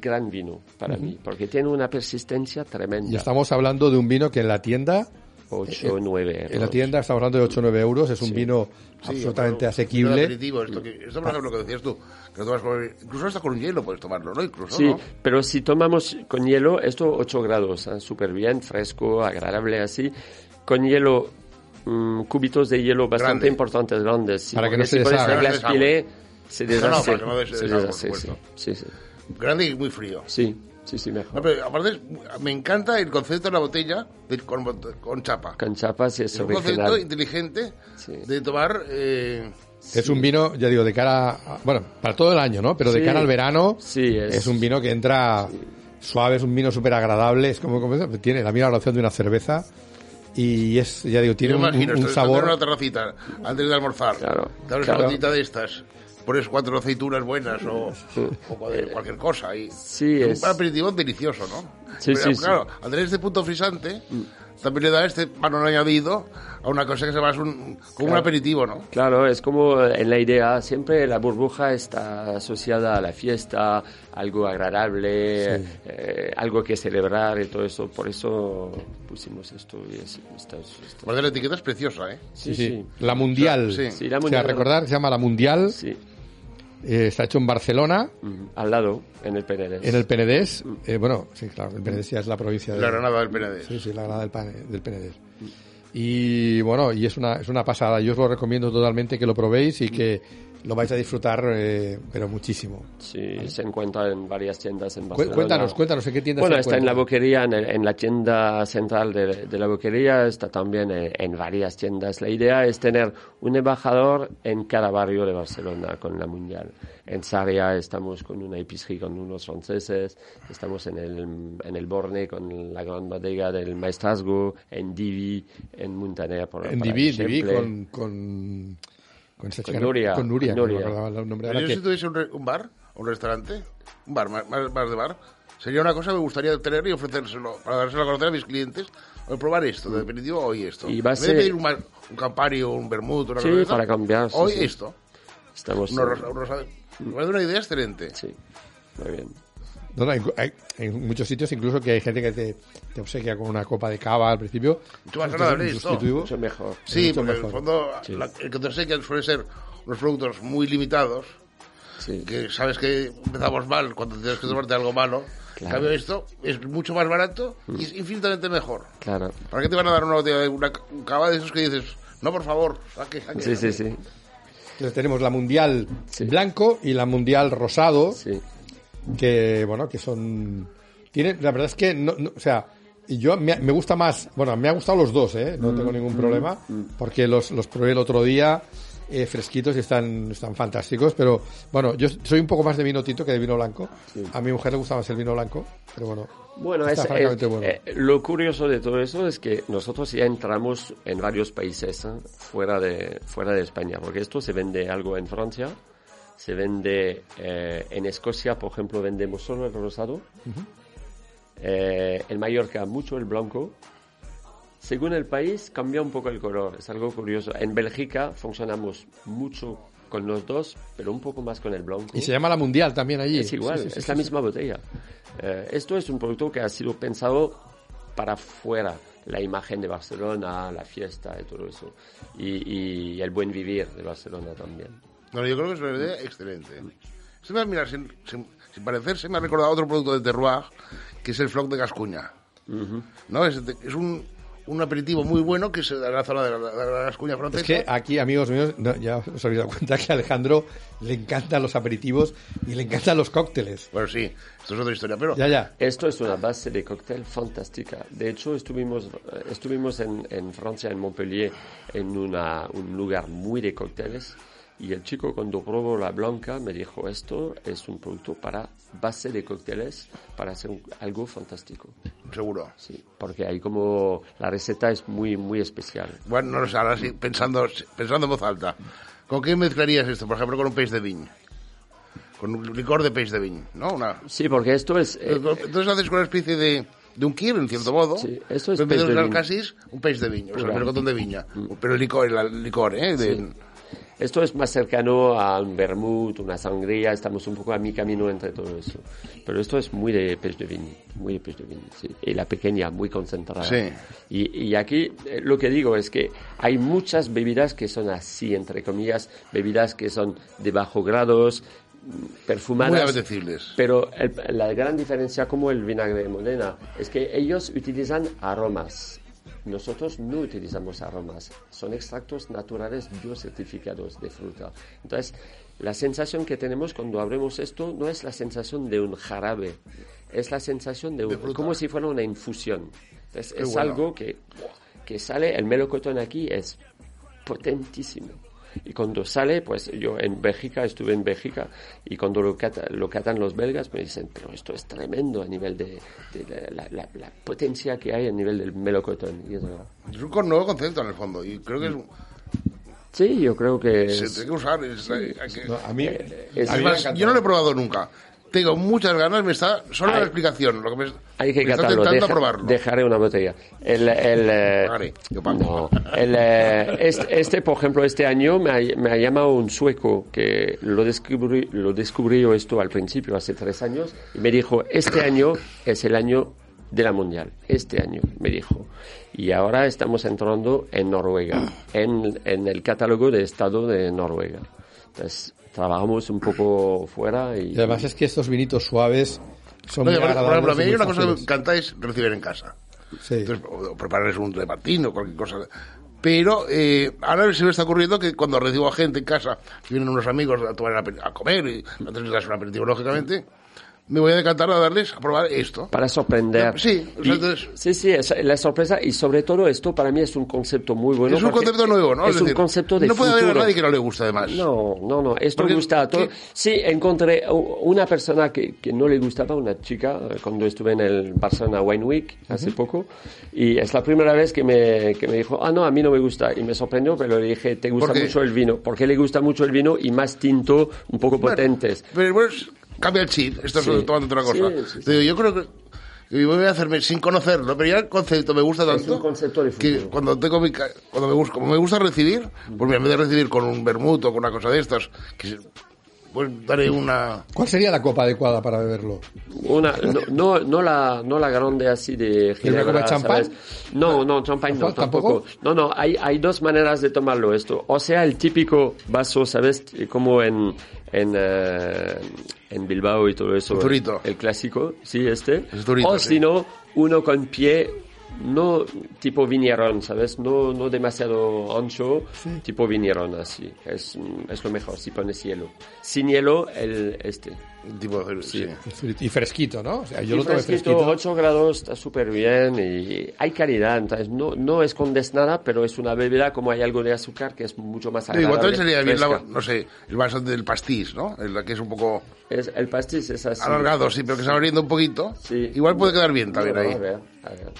gran vino para mí, porque tiene una persistencia tremenda. Y estamos hablando de un vino que en la tienda, 8 o 9 en la tienda estamos hablando de 8 o 9 euros, es un vino Sí, absolutamente bueno, asequible. aperitivo, esto, que- esto, por ejemplo, que decías tú, que lo tomas con- incluso hasta con un hielo puedes tomarlo, ¿no? Incluso, Sí, ¿no? pero si tomamos con hielo, esto 8 grados, súper bien, fresco, agradable así. Con hielo, mm, cubitos de hielo bastante Grande. importantes, grandes. sí, Para que no se si deshaga. No se No, no, deshace. para que no des- se deshaga, por deshace, sí, sí, sí. Grande y muy frío. Sí, sí, sí, No, mejor. pero aparte, me encanta el concepto de la botella de- con, con chapa. Con chapas es Es un concepto inteligente Sí. de tomar... Eh, Es un vino, ya digo, de cara, a- bueno, para todo el año, ¿no? Pero de Sí. cara al verano, Sí, es- es un vino que entra suave, es un vino súper agradable, es como, como- tiene la misma relación de una cerveza y es, ya digo, tiene yo un, imagino, un en sabor. una terracita antes de almorzar, Claro, claro. una de estas, pones cuatro aceitunas buenas o, o cualquier, cosa y Sí, es es- un aperitivo delicioso, ¿no? Sí, Pero, sí, claro, al tener este punto frisante, también le da este valor añadido a una cosa que se va un, como un aperitivo, ¿no? Claro, es como en la idea, siempre la burbuja está asociada a la fiesta, algo agradable, eh, algo que celebrar y todo eso. Por eso pusimos esto. Y es- esta- esta- Porque la etiqueta es preciosa, ¿eh? sí, Sí, sí. La Mundial. Sí. Sí, la O sea, mundial. recordar, se llama La Mundial. Sí. Eh, está hecho en Barcelona, Ujú. Al lado, en el Penedés. en el Penedés. Eh, bueno, sí, claro, el Penedés ya es la provincia de La Granada del PND. Sí, sí, la Granada del, Pane- del Penedés. Y bueno, y es una, es una pasada. Yo os lo recomiendo totalmente que lo probéis y que lo vais a disfrutar, eh, pero muchísimo. Sí, se encuentra en varias tiendas en Barcelona. Cuéntanos, cuéntanos, ¿en qué tiendas Bueno, se está en la boquería, en, el- en la tienda central de, de la boquería, está también en, en varias tiendas. La idea es tener un embajador en cada barrio de Barcelona con la Mundial. En Sarria estamos con una epicería con unos franceses, estamos en el, en el Borne con la gran bodega del Maestrazgo, en Divi, en Muntaner. Por, En Divi. Divi con, con, con, esa Con chica- Nuria, Con Nuria, con que no Nuria. me acordaba el nombre. Pero yo que- si tuviese un, re- un bar, un restaurante, un bar, más, más, de bar, sería una cosa que me gustaría tener y ofrecérselo, para dárselo a conocer a mis clientes, o probar esto, de definitivo, hoy esto. Y va a en vez ser- de pedir un, un Campari o un vermut, una Sí, cosa para cambiar, sí, hoy sí. esto. Estamos... Rosa- rosa- me parece una idea excelente. Sí, muy bien. No, no, hay, hay- en muchos sitios incluso que hay gente que te, te obsequia con una copa de cava al principio. Agradable un esto. sustitutivo. Mucho mejor. Sí, mucho porque en el mejor. fondo Sí. la- el que te obsequian suele ser unos productos muy limitados, Sí. que sabes que empezamos mal cuando tienes que tomarte algo malo. En Claro. cambio esto es mucho más barato y es infinitamente mejor. Claro. ¿Para qué te van a dar una botella de una, un cava de esos que dices, no, por favor, saque, saque? Sí, sí, saque"? sí. Entonces tenemos la mundial Sí. blanco y la mundial rosado, Sí. Que bueno, que son tienen, la verdad es que no, no- o sea, y yo me, me gusta más, bueno, me ha gustado los dos, ¿eh? no tengo ningún problema, porque los, los probé el otro día eh, fresquitos y están, están fantásticos, pero bueno, yo soy un poco más de vino tinto que de vino blanco. A mi mujer le gusta más el vino blanco, pero bueno, Bueno, es, es- bueno. eh, lo curioso de todo eso es que nosotros ya entramos en varios países ¿eh? fuera, de, fuera de España, porque esto se vende algo en Francia, se vende eh, en Escocia, por ejemplo, vendemos solo el rosado, Eh, en Mallorca mucho el blanco. Según el país cambia un poco el color, es algo curioso. En Bélgica funcionamos mucho con los dos, pero un poco más con el blanco. y se llama la mundial también allí. Es igual, Sí, sí, sí, es la misma botella. Eh, esto es un producto que ha sido pensado para fuera, la imagen de Barcelona, la fiesta y todo eso. Y, y el buen vivir de Barcelona también. No, yo creo que es una idea excelente. Se me, mira, sin, sin, sin parecerse, me ha recordado otro producto de Terroir, que es el floc de Gascuña. ¿No? Es, es un, un aperitivo muy bueno que se da en la zona de la, de la Gascuña francesa. Es que aquí, amigos míos, no, ya os habéis dado cuenta que a Alejandro le encantan los aperitivos y le encantan los cócteles. Bueno, sí, esto es otra historia, pero... Ya, ya. Esto es una base de cóctel fantástica. De hecho, estuvimos, estuvimos en, en Francia, en Montpellier, en una, un lugar muy de cócteles. Y el chico cuando probó la blanca me dijo, esto es un producto para base de cócteles, para hacer un- algo fantástico. Seguro. Sí, porque hay como, la receta es muy, muy especial. Bueno, no lo sé, ahora sí, pensando, pensando en voz alta. ¿Con qué mezclarías esto? Por ejemplo, con un peix de viñ. Con un licor de peix de viñ, ¿no? Una... Sí, porque esto es... eh, Entonces haces una especie de, de un kir, en cierto modo. Sí, eso es Pero vez de de usar viñ. casis, un peix de viñ, o sea, melocotón de viña. Pero el licor, el licor, ¿eh? De- Esto es más cercano a un vermut, una sangría, estamos un poco a mi camino entre todo eso. Pero esto es muy de pez de vino, muy de pez de vino, sí. Y la pequeña, muy concentrada. Sí. Y, y aquí eh, lo que digo es que hay muchas bebidas que son así, entre comillas, bebidas que son de bajo grados, mm, perfumadas. Muy apetecibles. Pero el- la gran diferencia, como el vinagre de Modena, es que ellos utilizan aromas. Nosotros no utilizamos aromas, son extractos naturales biocertificados de fruta. Entonces, la sensación que tenemos cuando abrimos esto no es la sensación de un jarabe, es la sensación de, un- como si fuera una infusión. Entonces, Qué es bueno. algo que, que sale, el melocotón aquí es potentísimo. Y cuando sale, pues yo en Bélgica, estuve en Bélgica, y cuando lo, cata- lo catan los belgas, me dicen, pero esto es tremendo a nivel de, de la, la- la potencia que hay a nivel del melocotón. Y es verdad. Es un nuevo concepto en el fondo y creo que es, Sí, yo creo que se es- tiene que usar. es- hay que- No, a mí, es Además, yo no lo he probado nunca. Tengo muchas ganas, me está solo la explicación, lo que me, Hay que me está tentando deja- probarlo. dejaré una botella. El, el, eh, Vale, yo pago. no, el, eh, este, este, por ejemplo, este año me ha, me ha llamado un sueco que lo descubrí, lo descubrió esto al principio, hace tres años, y me dijo, este año es el año de la mundial, este año, me dijo. Y ahora estamos entrando en Noruega, en, en el catálogo de estado de Noruega. Entonces, trabajamos un poco fuera y... Y además es que estos vinitos suaves son No, muy por agradables. ejemplo, a mí y hay una cosa que me encanta es recibir en casa. Sí. Entonces, o, o prepararles un repartín o cualquier cosa. Pero eh, ahora se me está ocurriendo que cuando recibo a gente en casa, vienen unos amigos a, tomar a comer, y antes de darse un aperitivo, lógicamente, me voy a decantar a darles a probar esto. para sorprender. Sí, Y- entonces- sí, sí, es la sorpresa y sobre todo esto para mí es un concepto muy bueno. es un concepto nuevo, ¿no? Es, un decir, concepto de No puede haber futuro. a nadie que no le guste, además. No, no, no, esto Porque- gusta a todos. Sí, encontré una persona que, que no le gustaba, una chica, eh, cuando estuve en el Barcelona Wine Week hace poco, y es la primera vez que me, que me dijo, ah, no, a mí no me gusta, y me sorprendió, pero le dije, ¿te gusta mucho el vino? Porque le gusta mucho el vino y más tinto, un poco Bueno, potentes. Pero pues, cambia el chip, estás Sí. tomando otra cosa. Sí, yo creo que, voy a hacerme sin conocerlo, pero ya el concepto me gusta tanto. un concepto que cuando tengo mi cuando me gusta, como me gusta recibir, pues mira, en vez de recibir con un vermut o con una cosa de estas, que pues daré una ¿Cuál sería la copa adecuada para beberlo? Una, no, no, no la, no la grande así de ¿Quieres una copa de ginebra, champán? ¿sabes? No, no, champán no, ¿Tampoco? tampoco. No, no, hay, hay dos maneras de tomarlo esto. O sea, el típico vaso, ¿sabes? Como en, en, eh, en Bilbao y todo eso. Zurito. El clásico, sí, este. Es zurito, o sí. si no, uno con pie, no tipo viñerón, ¿sabes? No, no demasiado ancho, tipo viñerón así. Es, es lo mejor, si pones hielo. Sin hielo, el este. tipo de... Sí. Y fresquito, ¿no? O sea, yo Y lo fresquito, fresquito. 8 grados está súper bien y hay calidad. Entonces, no, no es condensada, pero es una bebida como hay algo de azúcar que es mucho más Sí, agradable. igual también sería bien, la, no sé, el vaso del pastis, ¿no? El que es un poco Es, el pastis es así. alargado, sí, pero que se va abriendo un poquito. Sí. Igual puede quedar bien también No, ahí. a ver, a ver.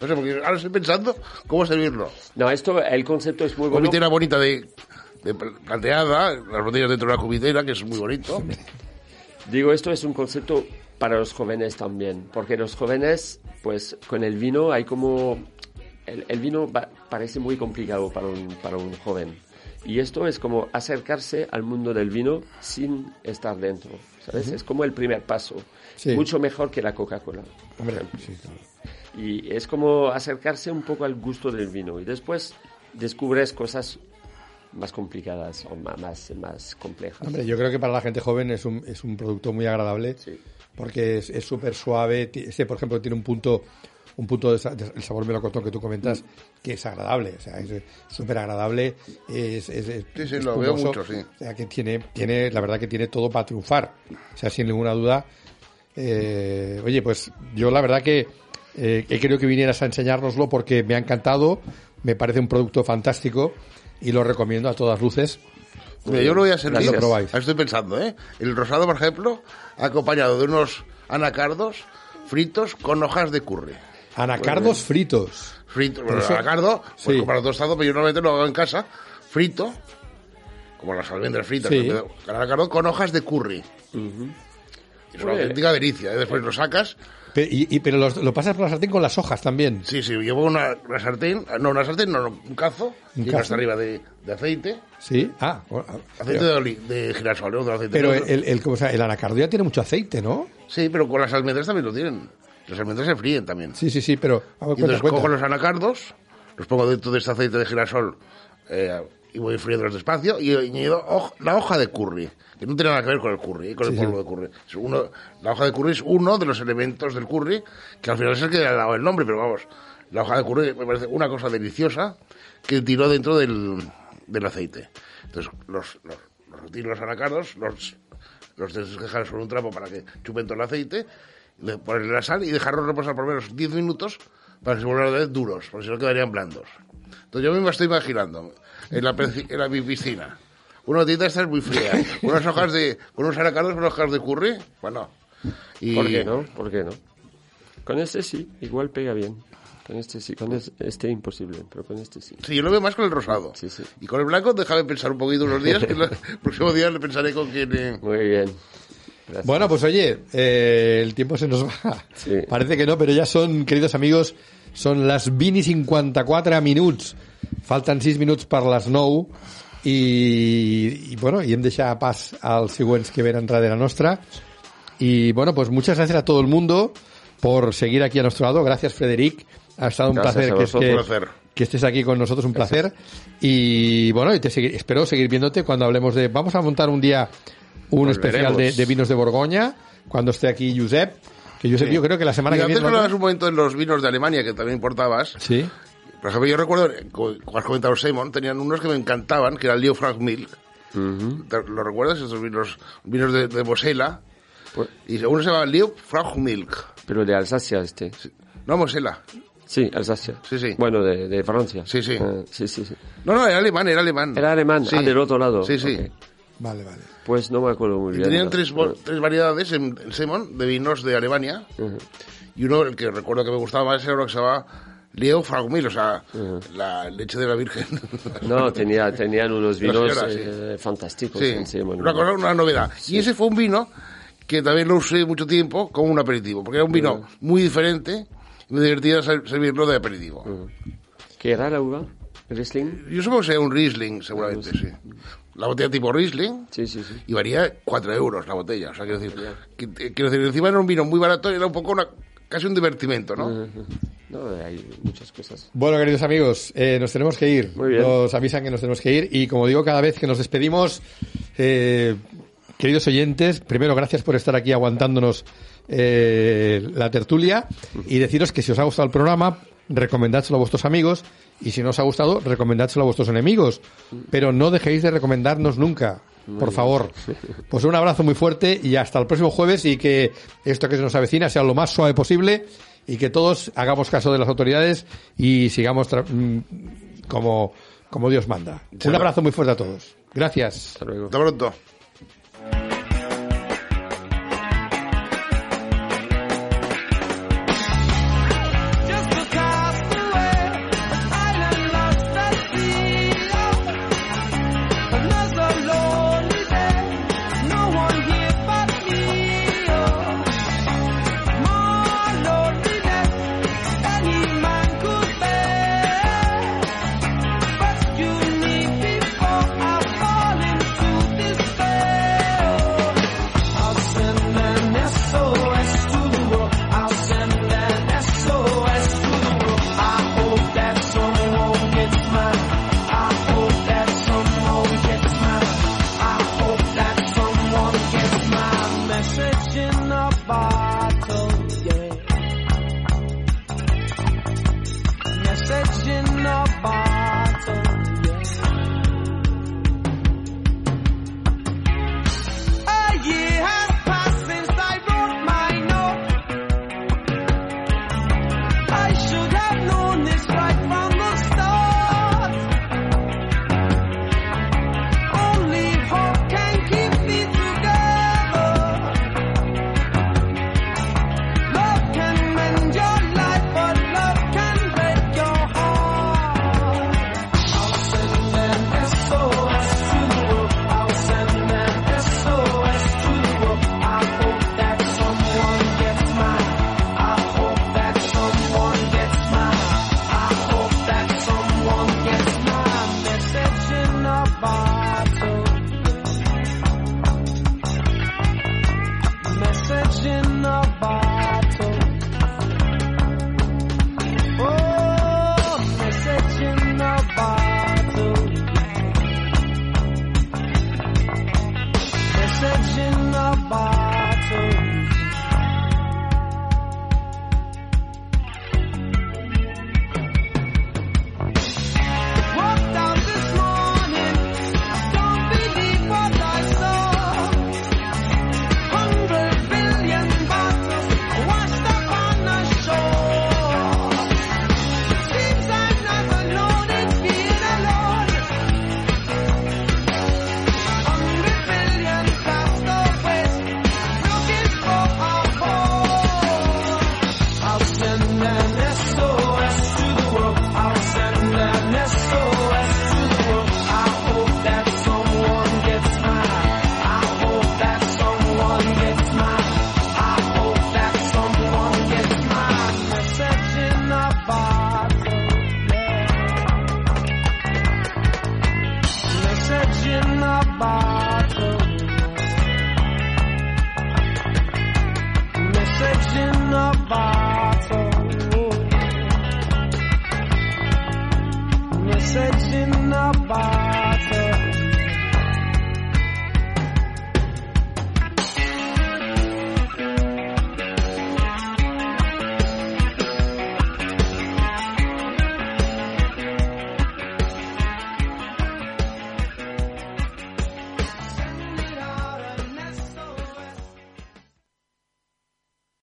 No sé, porque ahora estoy pensando cómo servirlo. No, esto, el concepto es muy bueno. Cubitera bonita de, de planteada, las botellas dentro de la cubitera, que es muy bonito. Digo, esto es un concepto para los jóvenes también, porque los jóvenes, pues con el vino hay como... El, el vino parece muy complicado para un, para un joven. Y esto es como acercarse al mundo del vino sin estar dentro, ¿sabes? Es como el primer paso. Sí. Mucho mejor que la Coca-Cola. sí, claro. Y es como acercarse un poco al gusto del vino. Y después descubres cosas más complicadas o ma- más, más complejas. Hombre, yo creo que para la gente joven es un, es un producto muy agradable Sí. porque es súper suave. Este, por ejemplo, tiene un punto, un punto de, de- el sabor melocotón que tú comentas que es agradable. O sea, es súper agradable. Es, es, es Sí, sí, lo veo mucho, sí. O sea, que tiene, tiene, la verdad que tiene todo para triunfar. O sea, sin ninguna duda. Eh, oye, pues yo la verdad que eh, he querido que vinieras a enseñárnoslo porque me ha encantado. Me parece un producto fantástico y lo recomiendo a todas luces. Mira, yo lo voy a servir. Lo probáis. Ahora estoy pensando, ¿eh? El rosado, por ejemplo, acompañado de unos anacardos fritos con hojas de curry. Anacardos fritos. Frito, Pero bueno, el eso- anacardo, pues sí. comprarlo tostado, pero yo normalmente lo hago en casa, frito, como las almendras fritas, Sí. anacardo con hojas de curry. Es una Oye. auténtica delicia, ¿eh? después lo sacas. Pe- y, y- pero los- lo pasas por la sartén con las hojas también. Sí, sí, llevo una, una sartén, no, una sartén, no, no, un cazo, Un cazo. hasta arriba de, de aceite, Sí. Ah, bueno, aceite pero, de, oli- de girasol, ¿eh? otro aceite. pero el, el, ¿cómo se llama? el anacardo ya tiene mucho aceite, ¿no? Sí, pero con las almendras también lo tienen. Las almendras se fríen también. Sí, sí, sí, pero a ver, Y cuenta, entonces cuenta. cojo los anacardos, los pongo dentro de este aceite de girasol eh, y voy friéndolos despacio y añado la hoja de curry, que no tiene nada que ver con el curry, eh, con Sí, el sí. polvo de curry. Es uno, la hoja de curry es uno de los elementos del curry, que al final es el que le ha dado el nombre, pero vamos, la hoja de curry me parece una cosa deliciosa que tiró dentro del, del aceite. Entonces los, los, los los anacardos, los, los desquejar sobre un trapo para que chupen todo el aceite, le- ponerle la sal y dejarlos reposar por menos 10 minutos para que se vuelvan a vez duros, porque si no quedarían blandos. Entonces yo me estoy imaginando en la, en la mi piscina una tita esta es muy fría, unas hojas de, con unos anacardos, unas hojas de curry, bueno. Y, ¿Por qué no? ¿Por qué no? Con este sí, igual pega bien. Con este sí, con es- este imposible, pero con este sí. Sí, yo lo veo más con el rosado. Sí, sí. Y con el blanco déjame pensar un poquito unos días, que el próximo día le pensaré con quién... eh, Muy bien. Gracias. Bueno, pues oye, eh, el tiempo se nos va. Sí. Parece que no, però ja són, queridos amigos, són les 20 i 54 minuts. Falten 6 minuts per les 9 i, i bueno, i hem deixat pas als següents que venen darrere nostra. Y bueno, pues muchas gracias a todo el mundo por seguir aquí a nuestro lado. Gracias, Frederic. Ha estado un placer que, que- Un placer. que estés aquí con nosotros, un placer. Y bueno, y te seguir- espero seguir viéndote cuando hablemos de... Vamos a montar un día un especial de, vinos de Borgoña, cuando esté aquí Josep. Que Josep, yo creo que la semana Y que antes viene... hablabas un momento de los vinos de Alemania, que también importabas. Sí. Por ejemplo, yo recuerdo, eh, co- como has comentado Simon, tenían unos que me encantaban, que era el Leo Frank Milk. ¿Te- ¿Lo recuerdas? Esos vinos, vinos de, de Mosela. Pues- Y uno se llama Leo Frank Milk. Pero de Alsacia este. No, Mosela. Sí, Alsacia. Sí, sí. Bueno, de, de Francia. Sí, sí. Ah, sí, sí, sí. No, no, era alemán, era alemán. Era alemán, Sí. ah, del otro lado. Sí, sí. Ok. Vale, vale. Pues no me acuerdo muy Y bien. tenían tres, vo- tres variedades en, en Simon de vinos de Alemania. Y uno, el que recuerdo que me gustaba más, era uno que se llamaba Leo Frank Milk, o sea, la leche de la Virgen. No, tenía, tenían unos vinos señora, sí. eh, fantásticos. Sí, en Simon. una, cosa, una novedad. Y ese fue un vino que también lo usé mucho tiempo como un aperitivo, porque era un vino muy diferente y me divertía ser- servirlo de aperitivo. ¿Qué era la uva? ¿Riesling? Yo supongo que sea un Riesling, seguramente, sí. La botella tipo Riesling Sí, sí, sí. y varía 4 euros la botella. O sea, quiero decir, eh, quiero decir, encima era un vino muy barato y era un poco una, casi un divertimento, ¿no? No, hay muchas cosas. Bueno, queridos amigos, eh, nos tenemos que ir. Muy bien. Nos avisan que nos tenemos que ir y como digo cada vez que nos despedimos, eh, queridos oyentes, primero gracias por estar aquí aguantándonos eh, la tertulia y deciros que si os ha gustado el programa, recomendádselo a vuestros amigos y si no os ha gustado, recomendádselo a vuestros enemigos. Pero no dejéis de recomendarnos nunca. Por favor. Pues un abrazo muy fuerte y hasta el próximo jueves y que esto que se nos avecina sea lo más suave posible y que todos hagamos caso de las autoridades y sigamos tra- mm, como, como Dios manda. Un abrazo muy fuerte a todos. Gracias. Hasta luego. Hasta pronto.